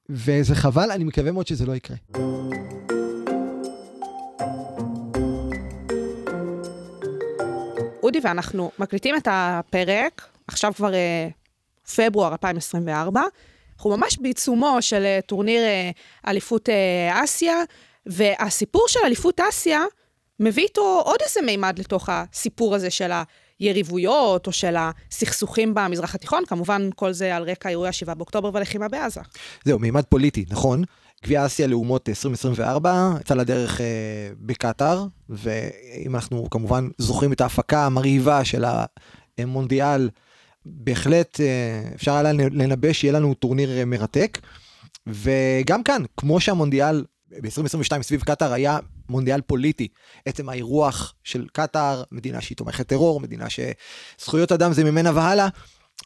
וזה חבל, אני מקווה מאוד שזה לא יקרה. אודי ואנחנו מקליטים את הפרק, עכשיו כבר uh, פברואר 2024, אנחנו ממש בעיצומו של uh, טורניר uh, אליפות uh, אסיה, והסיפור של אליפות אסיה מביא איתו עוד איזה מימד לתוך הסיפור הזה של היריבויות או של הסכסוכים במזרח התיכון, כמובן כל זה על רקע אירועי ה-7 באוקטובר ולחימה בעזה. זהו, מימד פוליטי, נכון. גביע אסיה לאומות 2024 יצא לדרך אה, בקטאר, ואם אנחנו כמובן זוכרים את ההפקה המרהיבה של המונדיאל, בהחלט אה, אפשר היה לנבא שיהיה לנו טורניר אה, מרתק. וגם כאן, כמו שהמונדיאל ב-2022 סביב קטאר היה מונדיאל פוליטי. עצם האירוח של קטאר, מדינה שהיא תומכת טרור, מדינה שזכויות אדם זה ממנה והלאה,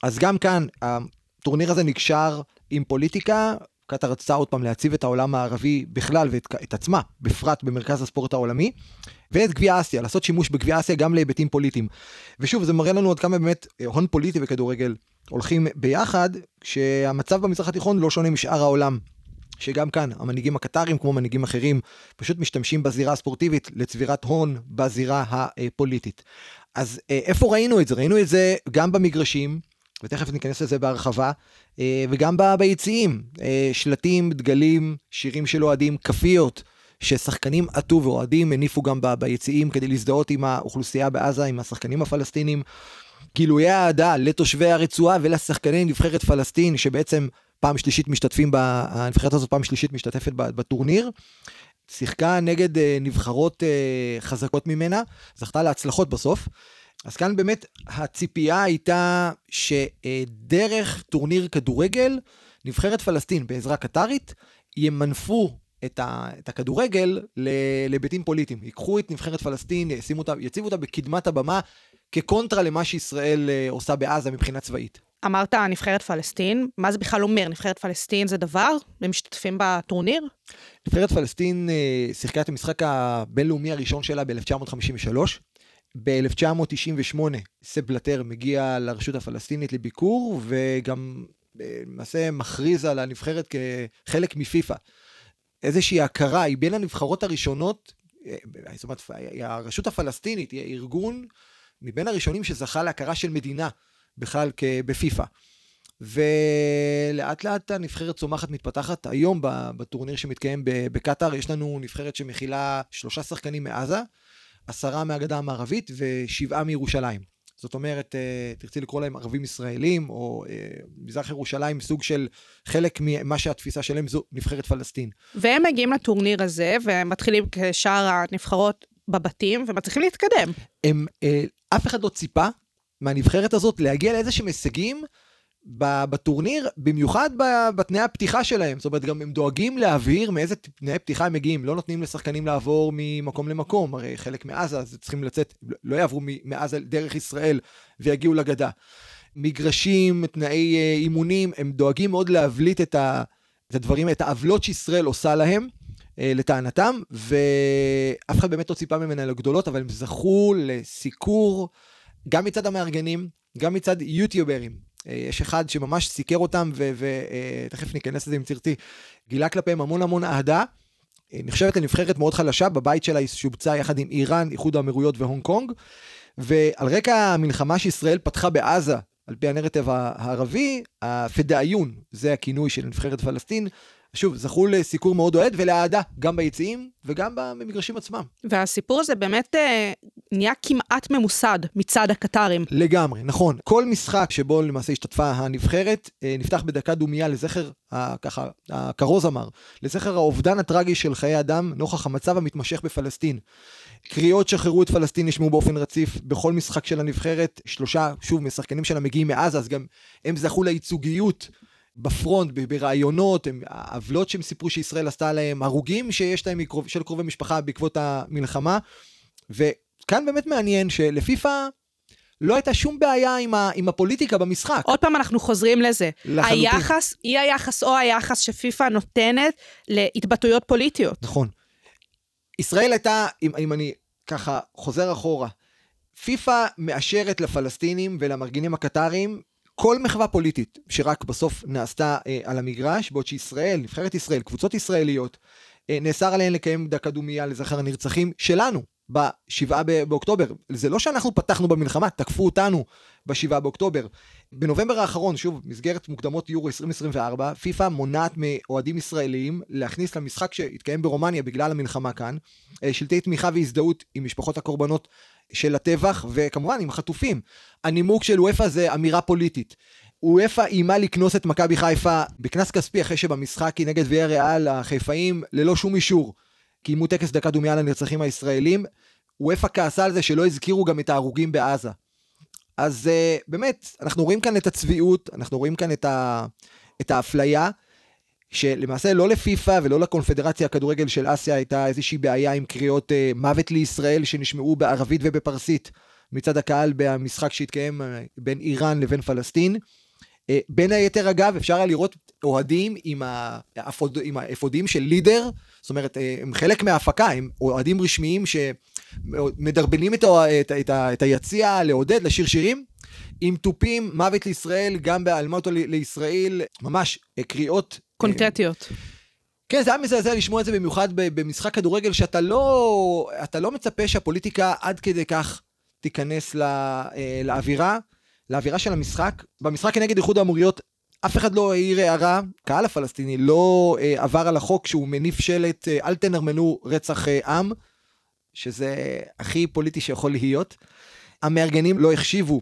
אז גם כאן הטורניר הזה נקשר עם פוליטיקה. קטאר רצתה עוד פעם להציב את העולם הערבי בכלל ואת עצמה, בפרט במרכז הספורט העולמי, ואת גביע אסיה, לעשות שימוש בגביע אסיה גם להיבטים פוליטיים. ושוב, זה מראה לנו עד כמה באמת הון פוליטי וכדורגל הולכים ביחד, כשהמצב במזרח התיכון לא שונה משאר העולם. שגם כאן המנהיגים הקטרים כמו מנהיגים אחרים פשוט משתמשים בזירה הספורטיבית לצבירת הון בזירה הפוליטית. אז אה, איפה ראינו את זה? ראינו את זה גם במגרשים, ותכף ניכנס לזה בהרחבה, אה, וגם ביציעים, אה, שלטים, דגלים, שירים של אוהדים, כאפיות. ששחקנים עטו ואוהדים הניפו גם ביציעים כדי להזדהות עם האוכלוסייה בעזה, עם השחקנים הפלסטינים. גילויי אהדה לתושבי הרצועה ולשחקני נבחרת פלסטין, שבעצם פעם שלישית משתתפים, הנבחרת הזאת פעם שלישית משתתפת בטורניר. שיחקה נגד אה, נבחרות אה, חזקות ממנה, זכתה להצלחות בסוף. אז כאן באמת הציפייה הייתה שדרך טורניר כדורגל, נבחרת פלסטין בעזרה קטרית, ימנפו את, ה, את הכדורגל להיבטים פוליטיים. ייקחו את נבחרת פלסטין, אותה, יציבו אותה בקדמת הבמה כקונטרה למה שישראל אה, עושה בעזה מבחינה צבאית. אמרת נבחרת פלסטין, מה זה בכלל אומר? נבחרת פלסטין זה דבר? הם משתתפים בטורניר? נבחרת פלסטין אה, שיחקה את המשחק הבינלאומי הראשון שלה ב-1953. ב-1998 סב בלטר מגיע לרשות הפלסטינית לביקור, וגם אה, למעשה מכריז על הנבחרת כחלק מפיפ"א. איזושהי הכרה, היא בין הנבחרות הראשונות, אה, זאת אומרת, הרשות הפלסטינית היא ארגון מבין הראשונים שזכה להכרה של מדינה. בכלל בפיפ"א. ולאט לאט הנבחרת צומחת מתפתחת. היום בטורניר שמתקיים בקטאר יש לנו נבחרת שמכילה שלושה שחקנים מעזה, עשרה מהגדה המערבית ושבעה מירושלים. זאת אומרת, אה, תרצי לקרוא להם ערבים ישראלים, או אה, מזרח ירושלים, סוג של חלק ממה שהתפיסה שלהם זו נבחרת פלסטין. והם מגיעים לטורניר הזה, והם מתחילים כשאר הנבחרות בבתים, ומצליחים להתקדם. הם, אה, אף אחד לא ציפה מהנבחרת הזאת להגיע לאיזה שהם הישגים בטורניר, במיוחד בתנאי הפתיחה שלהם. זאת אומרת, גם הם דואגים להבהיר מאיזה תנאי פתיחה הם מגיעים. לא נותנים לשחקנים לעבור ממקום למקום, הרי חלק מעזה, אז צריכים לצאת, לא יעברו מעזה דרך ישראל ויגיעו לגדה. מגרשים, תנאי אה, אימונים, הם דואגים מאוד להבליט את, ה, את הדברים, את העוולות שישראל עושה להם. אה, לטענתם, ואף אחד באמת לא ציפה ממנה לגדולות, אבל הם זכו לסיקור גם מצד המארגנים, גם מצד יוטיוברים. אה, יש אחד שממש סיקר אותם, ותכף אה, ניכנס לזה אם תרצי, גילה כלפיהם המון המון אהדה. אה, נחשבת לנבחרת מאוד חלשה, בבית שלה היא שובצה יחד עם איראן, איחוד האמירויות והונג קונג. ועל רקע המלחמה שישראל פתחה בעזה, על פי הנרטיב הערבי, הפדאיון, זה הכינוי של נבחרת פלסטין, שוב, זכו לסיקור מאוד אוהד ולאהדה, גם ביציעים וגם במגרשים עצמם. והסיפור הזה באמת אה, נהיה כמעט ממוסד מצד הקטרים. לגמרי, נכון. כל משחק שבו למעשה השתתפה הנבחרת, אה, נפתח בדקה דומייה לזכר, ה, ככה, הכרוז אמר, לזכר האובדן הטרגי של חיי אדם נוכח המצב המתמשך בפלסטין. קריאות שחררו את פלסטין נשמעו באופן רציף בכל משחק של הנבחרת, שלושה, שוב, משחקנים שלה מגיעים מעזה, אז גם הם זכו לייצוגיות בפרונט, ברעיונות, העוולות שהם סיפרו שישראל עשתה להם, הרוגים שיש להם מקרוב, של קרובי משפחה בעקבות המלחמה. וכאן באמת מעניין שלפיפ"א לא הייתה שום בעיה עם, ה, עם הפוליטיקה במשחק. עוד פעם אנחנו חוזרים לזה. לחלוטין. היחס, אי היחס או היחס שפיפ"א נותנת להתבטאויות פוליטיות. נכון. ישראל הייתה, אם, אם אני ככה חוזר אחורה, פיפ"א מאשרת לפלסטינים ולמארגנים הקטרים כל מחווה פוליטית שרק בסוף נעשתה אה, על המגרש, בעוד שישראל, נבחרת ישראל, קבוצות ישראליות, אה, נאסר עליהן לקיים דקה דומייה לזכר הנרצחים שלנו ב-7 באוקטובר. זה לא שאנחנו פתחנו במלחמה, תקפו אותנו ב-7 באוקטובר. בנובמבר האחרון, שוב, מסגרת מוקדמות יורו 2024, פיפ"א מונעת מאוהדים ישראלים להכניס למשחק שהתקיים ברומניה בגלל המלחמה כאן, אה, שלטי תמיכה והזדהות עם משפחות הקורבנות של הטבח, וכמובן עם חטופים. הנימוק של וופא זה אמירה פוליטית. וופא איימה לקנוס את מכבי חיפה בקנס כספי אחרי שבמשחק היא נגד ויה ריאל החיפאים ללא שום אישור. קיימו טקס דקה דומייה לנרצחים הישראלים. וופא כעסה על זה שלא הזכירו גם את ההרוגים בעזה. אז uh, באמת, אנחנו רואים כאן את הצביעות, אנחנו רואים כאן את, ה, את האפליה, שלמעשה לא לפיפ"א ולא לקונפדרציה הכדורגל של אסיה הייתה איזושהי בעיה עם קריאות uh, מוות לישראל שנשמעו בערבית ובפרסית מצד הקהל במשחק שהתקיים uh, בין איראן לבין פלסטין. Uh, בין היתר אגב אפשר היה לראות אוהדים עם, האפוד, עם האפודים של לידר, זאת אומרת uh, הם חלק מההפקה, הם אוהדים רשמיים שמדרבנים את, את, את, את היציע לעודד, לשיר שירים. עם תופים, מוות לישראל, גם באלמוטו לישראל, ממש קריאות קונקרטיות. כן, זה היה מזעזע לשמוע את זה במיוחד במשחק כדורגל, שאתה לא, אתה לא מצפה שהפוליטיקה עד כדי כך תיכנס לא, לאווירה, לאווירה של המשחק. במשחק כנגד איחוד האמוריות, אף אחד לא העיר הערה, קהל הפלסטיני לא אה, עבר על החוק שהוא מניף שלט, אה, אל תנרמנו רצח אה, עם, שזה הכי פוליטי שיכול להיות. המארגנים לא החשיבו,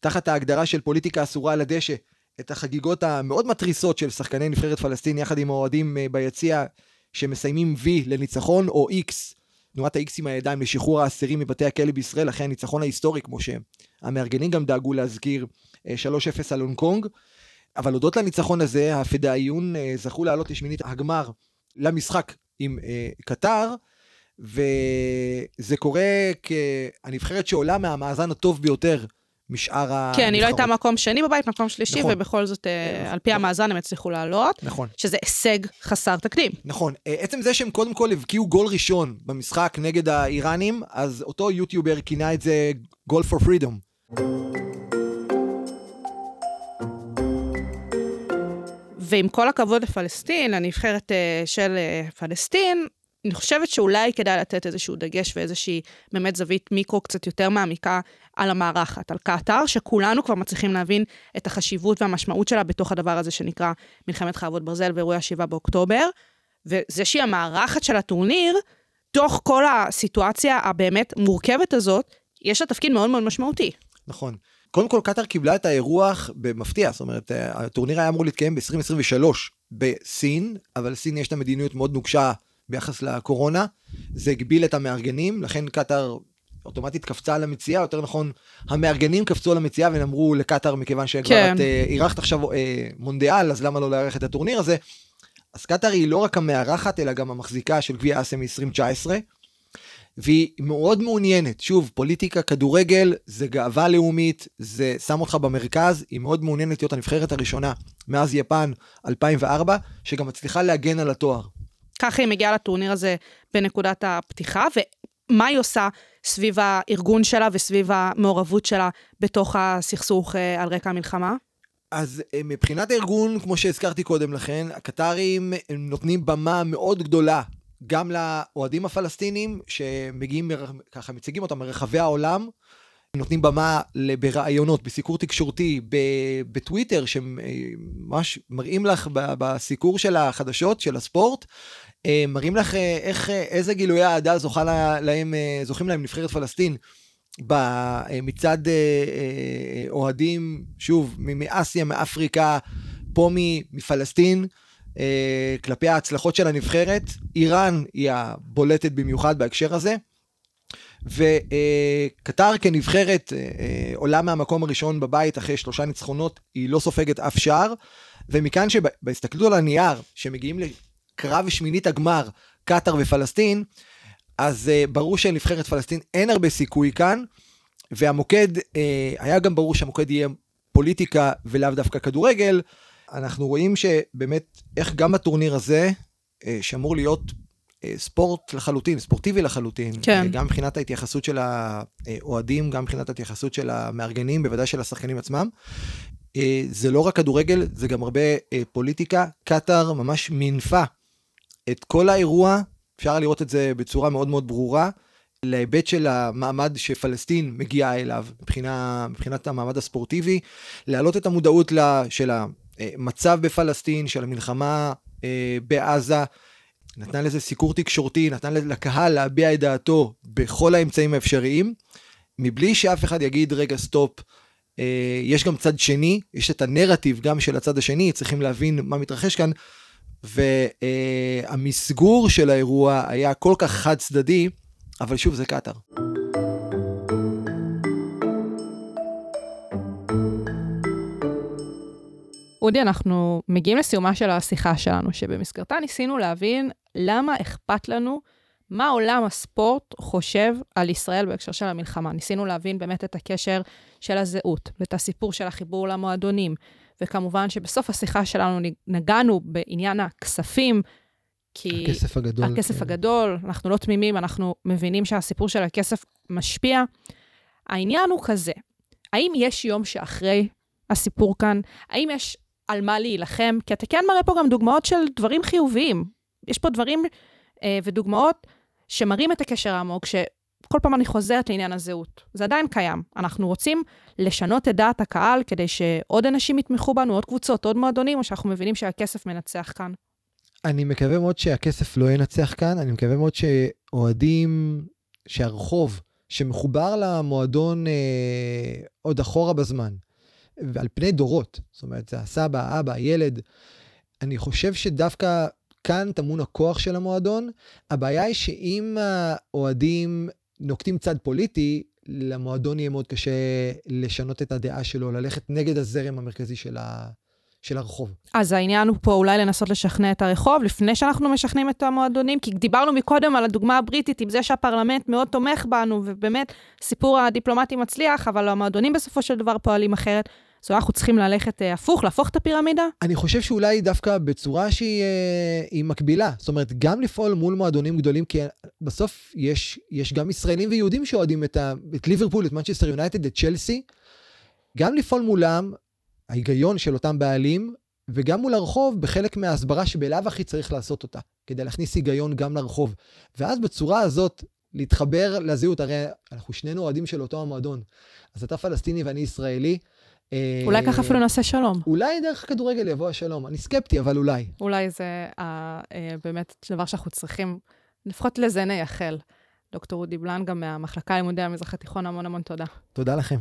תחת ההגדרה של פוליטיקה אסורה על הדשא, את החגיגות המאוד מתריסות של שחקני נבחרת פלסטין יחד עם האוהדים אה, ביציע שמסיימים V לניצחון או X, תנועת ה-X עם הידיים לשחרור האסירים מבתי הכלא בישראל אחרי הניצחון ההיסטורי כמו שהמארגנים גם דאגו להזכיר 3-0 אה, על הונג קונג. אבל הודות לניצחון הזה הפדאיון אה, זכו לעלות לשמינית הגמר למשחק עם קטר. וזה קורה כהנבחרת שעולה מהמאזן הטוב ביותר משאר ה... כן, היא לא הייתה מקום שני בבית, מקום שלישי, נכון. ובכל זאת, אה, על פי נכון. המאזן הם הצליחו לעלות. נכון. שזה הישג חסר תקדים. נכון. אה, עצם זה שהם קודם כל הבקיעו גול ראשון במשחק נגד האיראנים, אז אותו יוטיובר כינה את זה גול פור פרידום. ועם כל הכבוד לפלסטין, לנבחרת אה, של פלסטין, אני חושבת שאולי כדאי לתת איזשהו דגש ואיזושהי באמת זווית מיקרו קצת יותר מעמיקה על המערכת, על קטאר, שכולנו כבר מצליחים להבין את החשיבות והמשמעות שלה בתוך הדבר הזה שנקרא מלחמת חרבות ברזל ואירועי ה-7 באוקטובר, וזה שהיא המארחת של הטורניר, תוך כל הסיטואציה הבאמת מורכבת הזאת, יש לה תפקיד מאוד מאוד משמעותי. נכון. קודם כל, קטאר קיבלה את האירוח במפתיע, זאת אומרת, הטורניר היה אמור להתקיים ב-2023 בסין, אבל סין יש לה מדיניות מאוד נוקשה ביחס לקורונה, זה הגביל את המארגנים, לכן קטאר אוטומטית קפצה על המציאה, יותר נכון, המארגנים קפצו על המציאה והם אמרו לקטאר, מכיוון שכבר כן. את אה, אירחת עכשיו אה, מונדיאל, אז למה לא לארח את הטורניר הזה? אז קטאר היא לא רק המארחת, אלא גם המחזיקה של גביע אסיה מ-2019, והיא מאוד מעוניינת, שוב, פוליטיקה, כדורגל, זה גאווה לאומית, זה שם אותך במרכז, היא מאוד מעוניינת להיות הנבחרת הראשונה מאז יפן 2004, שגם מצליחה להגן על התואר. ככה היא מגיעה לטורניר הזה בנקודת הפתיחה, ומה היא עושה סביב הארגון שלה וסביב המעורבות שלה בתוך הסכסוך אה, על רקע המלחמה? אז אה, מבחינת הארגון, כמו שהזכרתי קודם לכן, הקטרים נותנים במה מאוד גדולה גם לאוהדים הפלסטינים, שמגיעים, ככה מציגים אותם מרחבי העולם, נותנים במה בראיונות, בסיקור תקשורתי, בטוויטר, שממש מראים לך בסיקור של החדשות, של הספורט, מראים לך איך, איזה גילויי אהדה זוכים להם נבחרת פלסטין. מצד אוהדים, שוב, מאסיה, מאפריקה, פה מפלסטין, כלפי ההצלחות של הנבחרת. איראן היא הבולטת במיוחד בהקשר הזה. וקטר כנבחרת עולה מהמקום הראשון בבית אחרי שלושה ניצחונות, היא לא סופגת אף שער. ומכאן שבהסתכלות על הנייר, שמגיעים לקרב שמינית הגמר, קטר ופלסטין, אז uh, ברור שלנבחרת פלסטין אין הרבה סיכוי כאן, והמוקד, היה גם ברור שהמוקד יהיה פוליטיקה ולאו דווקא כדורגל. אנחנו רואים שבאמת, איך גם הטורניר הזה, uh, שאמור להיות uh, ספורט לחלוטין, ספורטיבי לחלוטין, כן. uh, גם מבחינת ההתייחסות של האוהדים, גם מבחינת ההתייחסות של המארגנים, בוודאי של השחקנים עצמם, זה לא רק כדורגל, זה גם הרבה פוליטיקה. קטאר ממש מינפה את כל האירוע אפשר לראות את זה בצורה מאוד מאוד ברורה, להיבט של המעמד שפלסטין מגיעה אליו, מבחינה, מבחינת המעמד הספורטיבי, להעלות את המודעות לה, של המצב בפלסטין, של המלחמה אה, בעזה, נתנה לזה סיקור תקשורתי, נתן לקהל להביע את דעתו בכל האמצעים האפשריים, מבלי שאף אחד יגיד רגע סטופ, אה, יש גם צד שני, יש את הנרטיב גם של הצד השני, צריכים להבין מה מתרחש כאן. והמסגור של האירוע היה כל כך חד צדדי, אבל שוב, זה קטאר. אודי, אנחנו מגיעים לסיומה של השיחה שלנו, שבמסגרתה ניסינו להבין למה אכפת לנו מה עולם הספורט חושב על ישראל בהקשר של המלחמה. ניסינו להבין באמת את הקשר של הזהות, ואת הסיפור של החיבור למועדונים, וכמובן שבסוף השיחה שלנו נגענו בעניין הכספים, כי... הכסף הגדול. הכסף כן. הגדול, אנחנו לא תמימים, אנחנו מבינים שהסיפור של הכסף משפיע. העניין הוא כזה, האם יש יום שאחרי הסיפור כאן? האם יש על מה להילחם? כי אתה כן מראה פה גם דוגמאות של דברים חיוביים. יש פה דברים אה, ודוגמאות שמראים את הקשר העמוק, כל פעם אני חוזרת לעניין הזהות. זה עדיין קיים. אנחנו רוצים לשנות את דעת הקהל כדי שעוד אנשים יתמכו בנו, עוד קבוצות, עוד מועדונים, או שאנחנו מבינים שהכסף מנצח כאן? אני מקווה מאוד שהכסף לא ינצח כאן, אני מקווה מאוד שאוהדים, שהרחוב שמחובר למועדון אה, עוד אחורה בזמן, ועל פני דורות, זאת אומרת, זה הסבא, האבא, הילד, אני חושב שדווקא כאן טמון הכוח של המועדון. הבעיה היא שאם האוהדים נוקטים צד פוליטי, למועדון יהיה מאוד קשה לשנות את הדעה שלו, ללכת נגד הזרם המרכזי של, ה... של הרחוב. אז העניין הוא פה אולי לנסות לשכנע את הרחוב לפני שאנחנו משכנעים את המועדונים, כי דיברנו מקודם על הדוגמה הבריטית עם זה שהפרלמנט מאוד תומך בנו, ובאמת סיפור הדיפלומטי מצליח, אבל המועדונים בסופו של דבר פועלים אחרת. אז אנחנו צריכים ללכת אה, הפוך, להפוך את הפירמידה? אני חושב שאולי דווקא בצורה שהיא אה, מקבילה. זאת אומרת, גם לפעול מול מועדונים גדולים, כי בסוף יש, יש גם ישראלים ויהודים שאוהדים את, את ליברפול, את מנצ'סטר יונייטד, את צ'לסי. גם לפעול מולם, ההיגיון של אותם בעלים, וגם מול הרחוב בחלק מההסברה שבלאו הכי צריך לעשות אותה, כדי להכניס היגיון גם לרחוב. ואז בצורה הזאת, להתחבר לזהות, הרי אנחנו שנינו אוהדים של אותו המועדון. אז אתה פלסטיני ואני ישראלי, אולי ככה אפילו נעשה שלום. אולי דרך הכדורגל יבוא השלום. אני סקפטי, אבל אולי. אולי זה באמת דבר שאנחנו צריכים, לפחות לזה נייחל. דוקטור אודי בלן, גם מהמחלקה ללימודי המזרח התיכון, המון המון תודה. תודה לכם.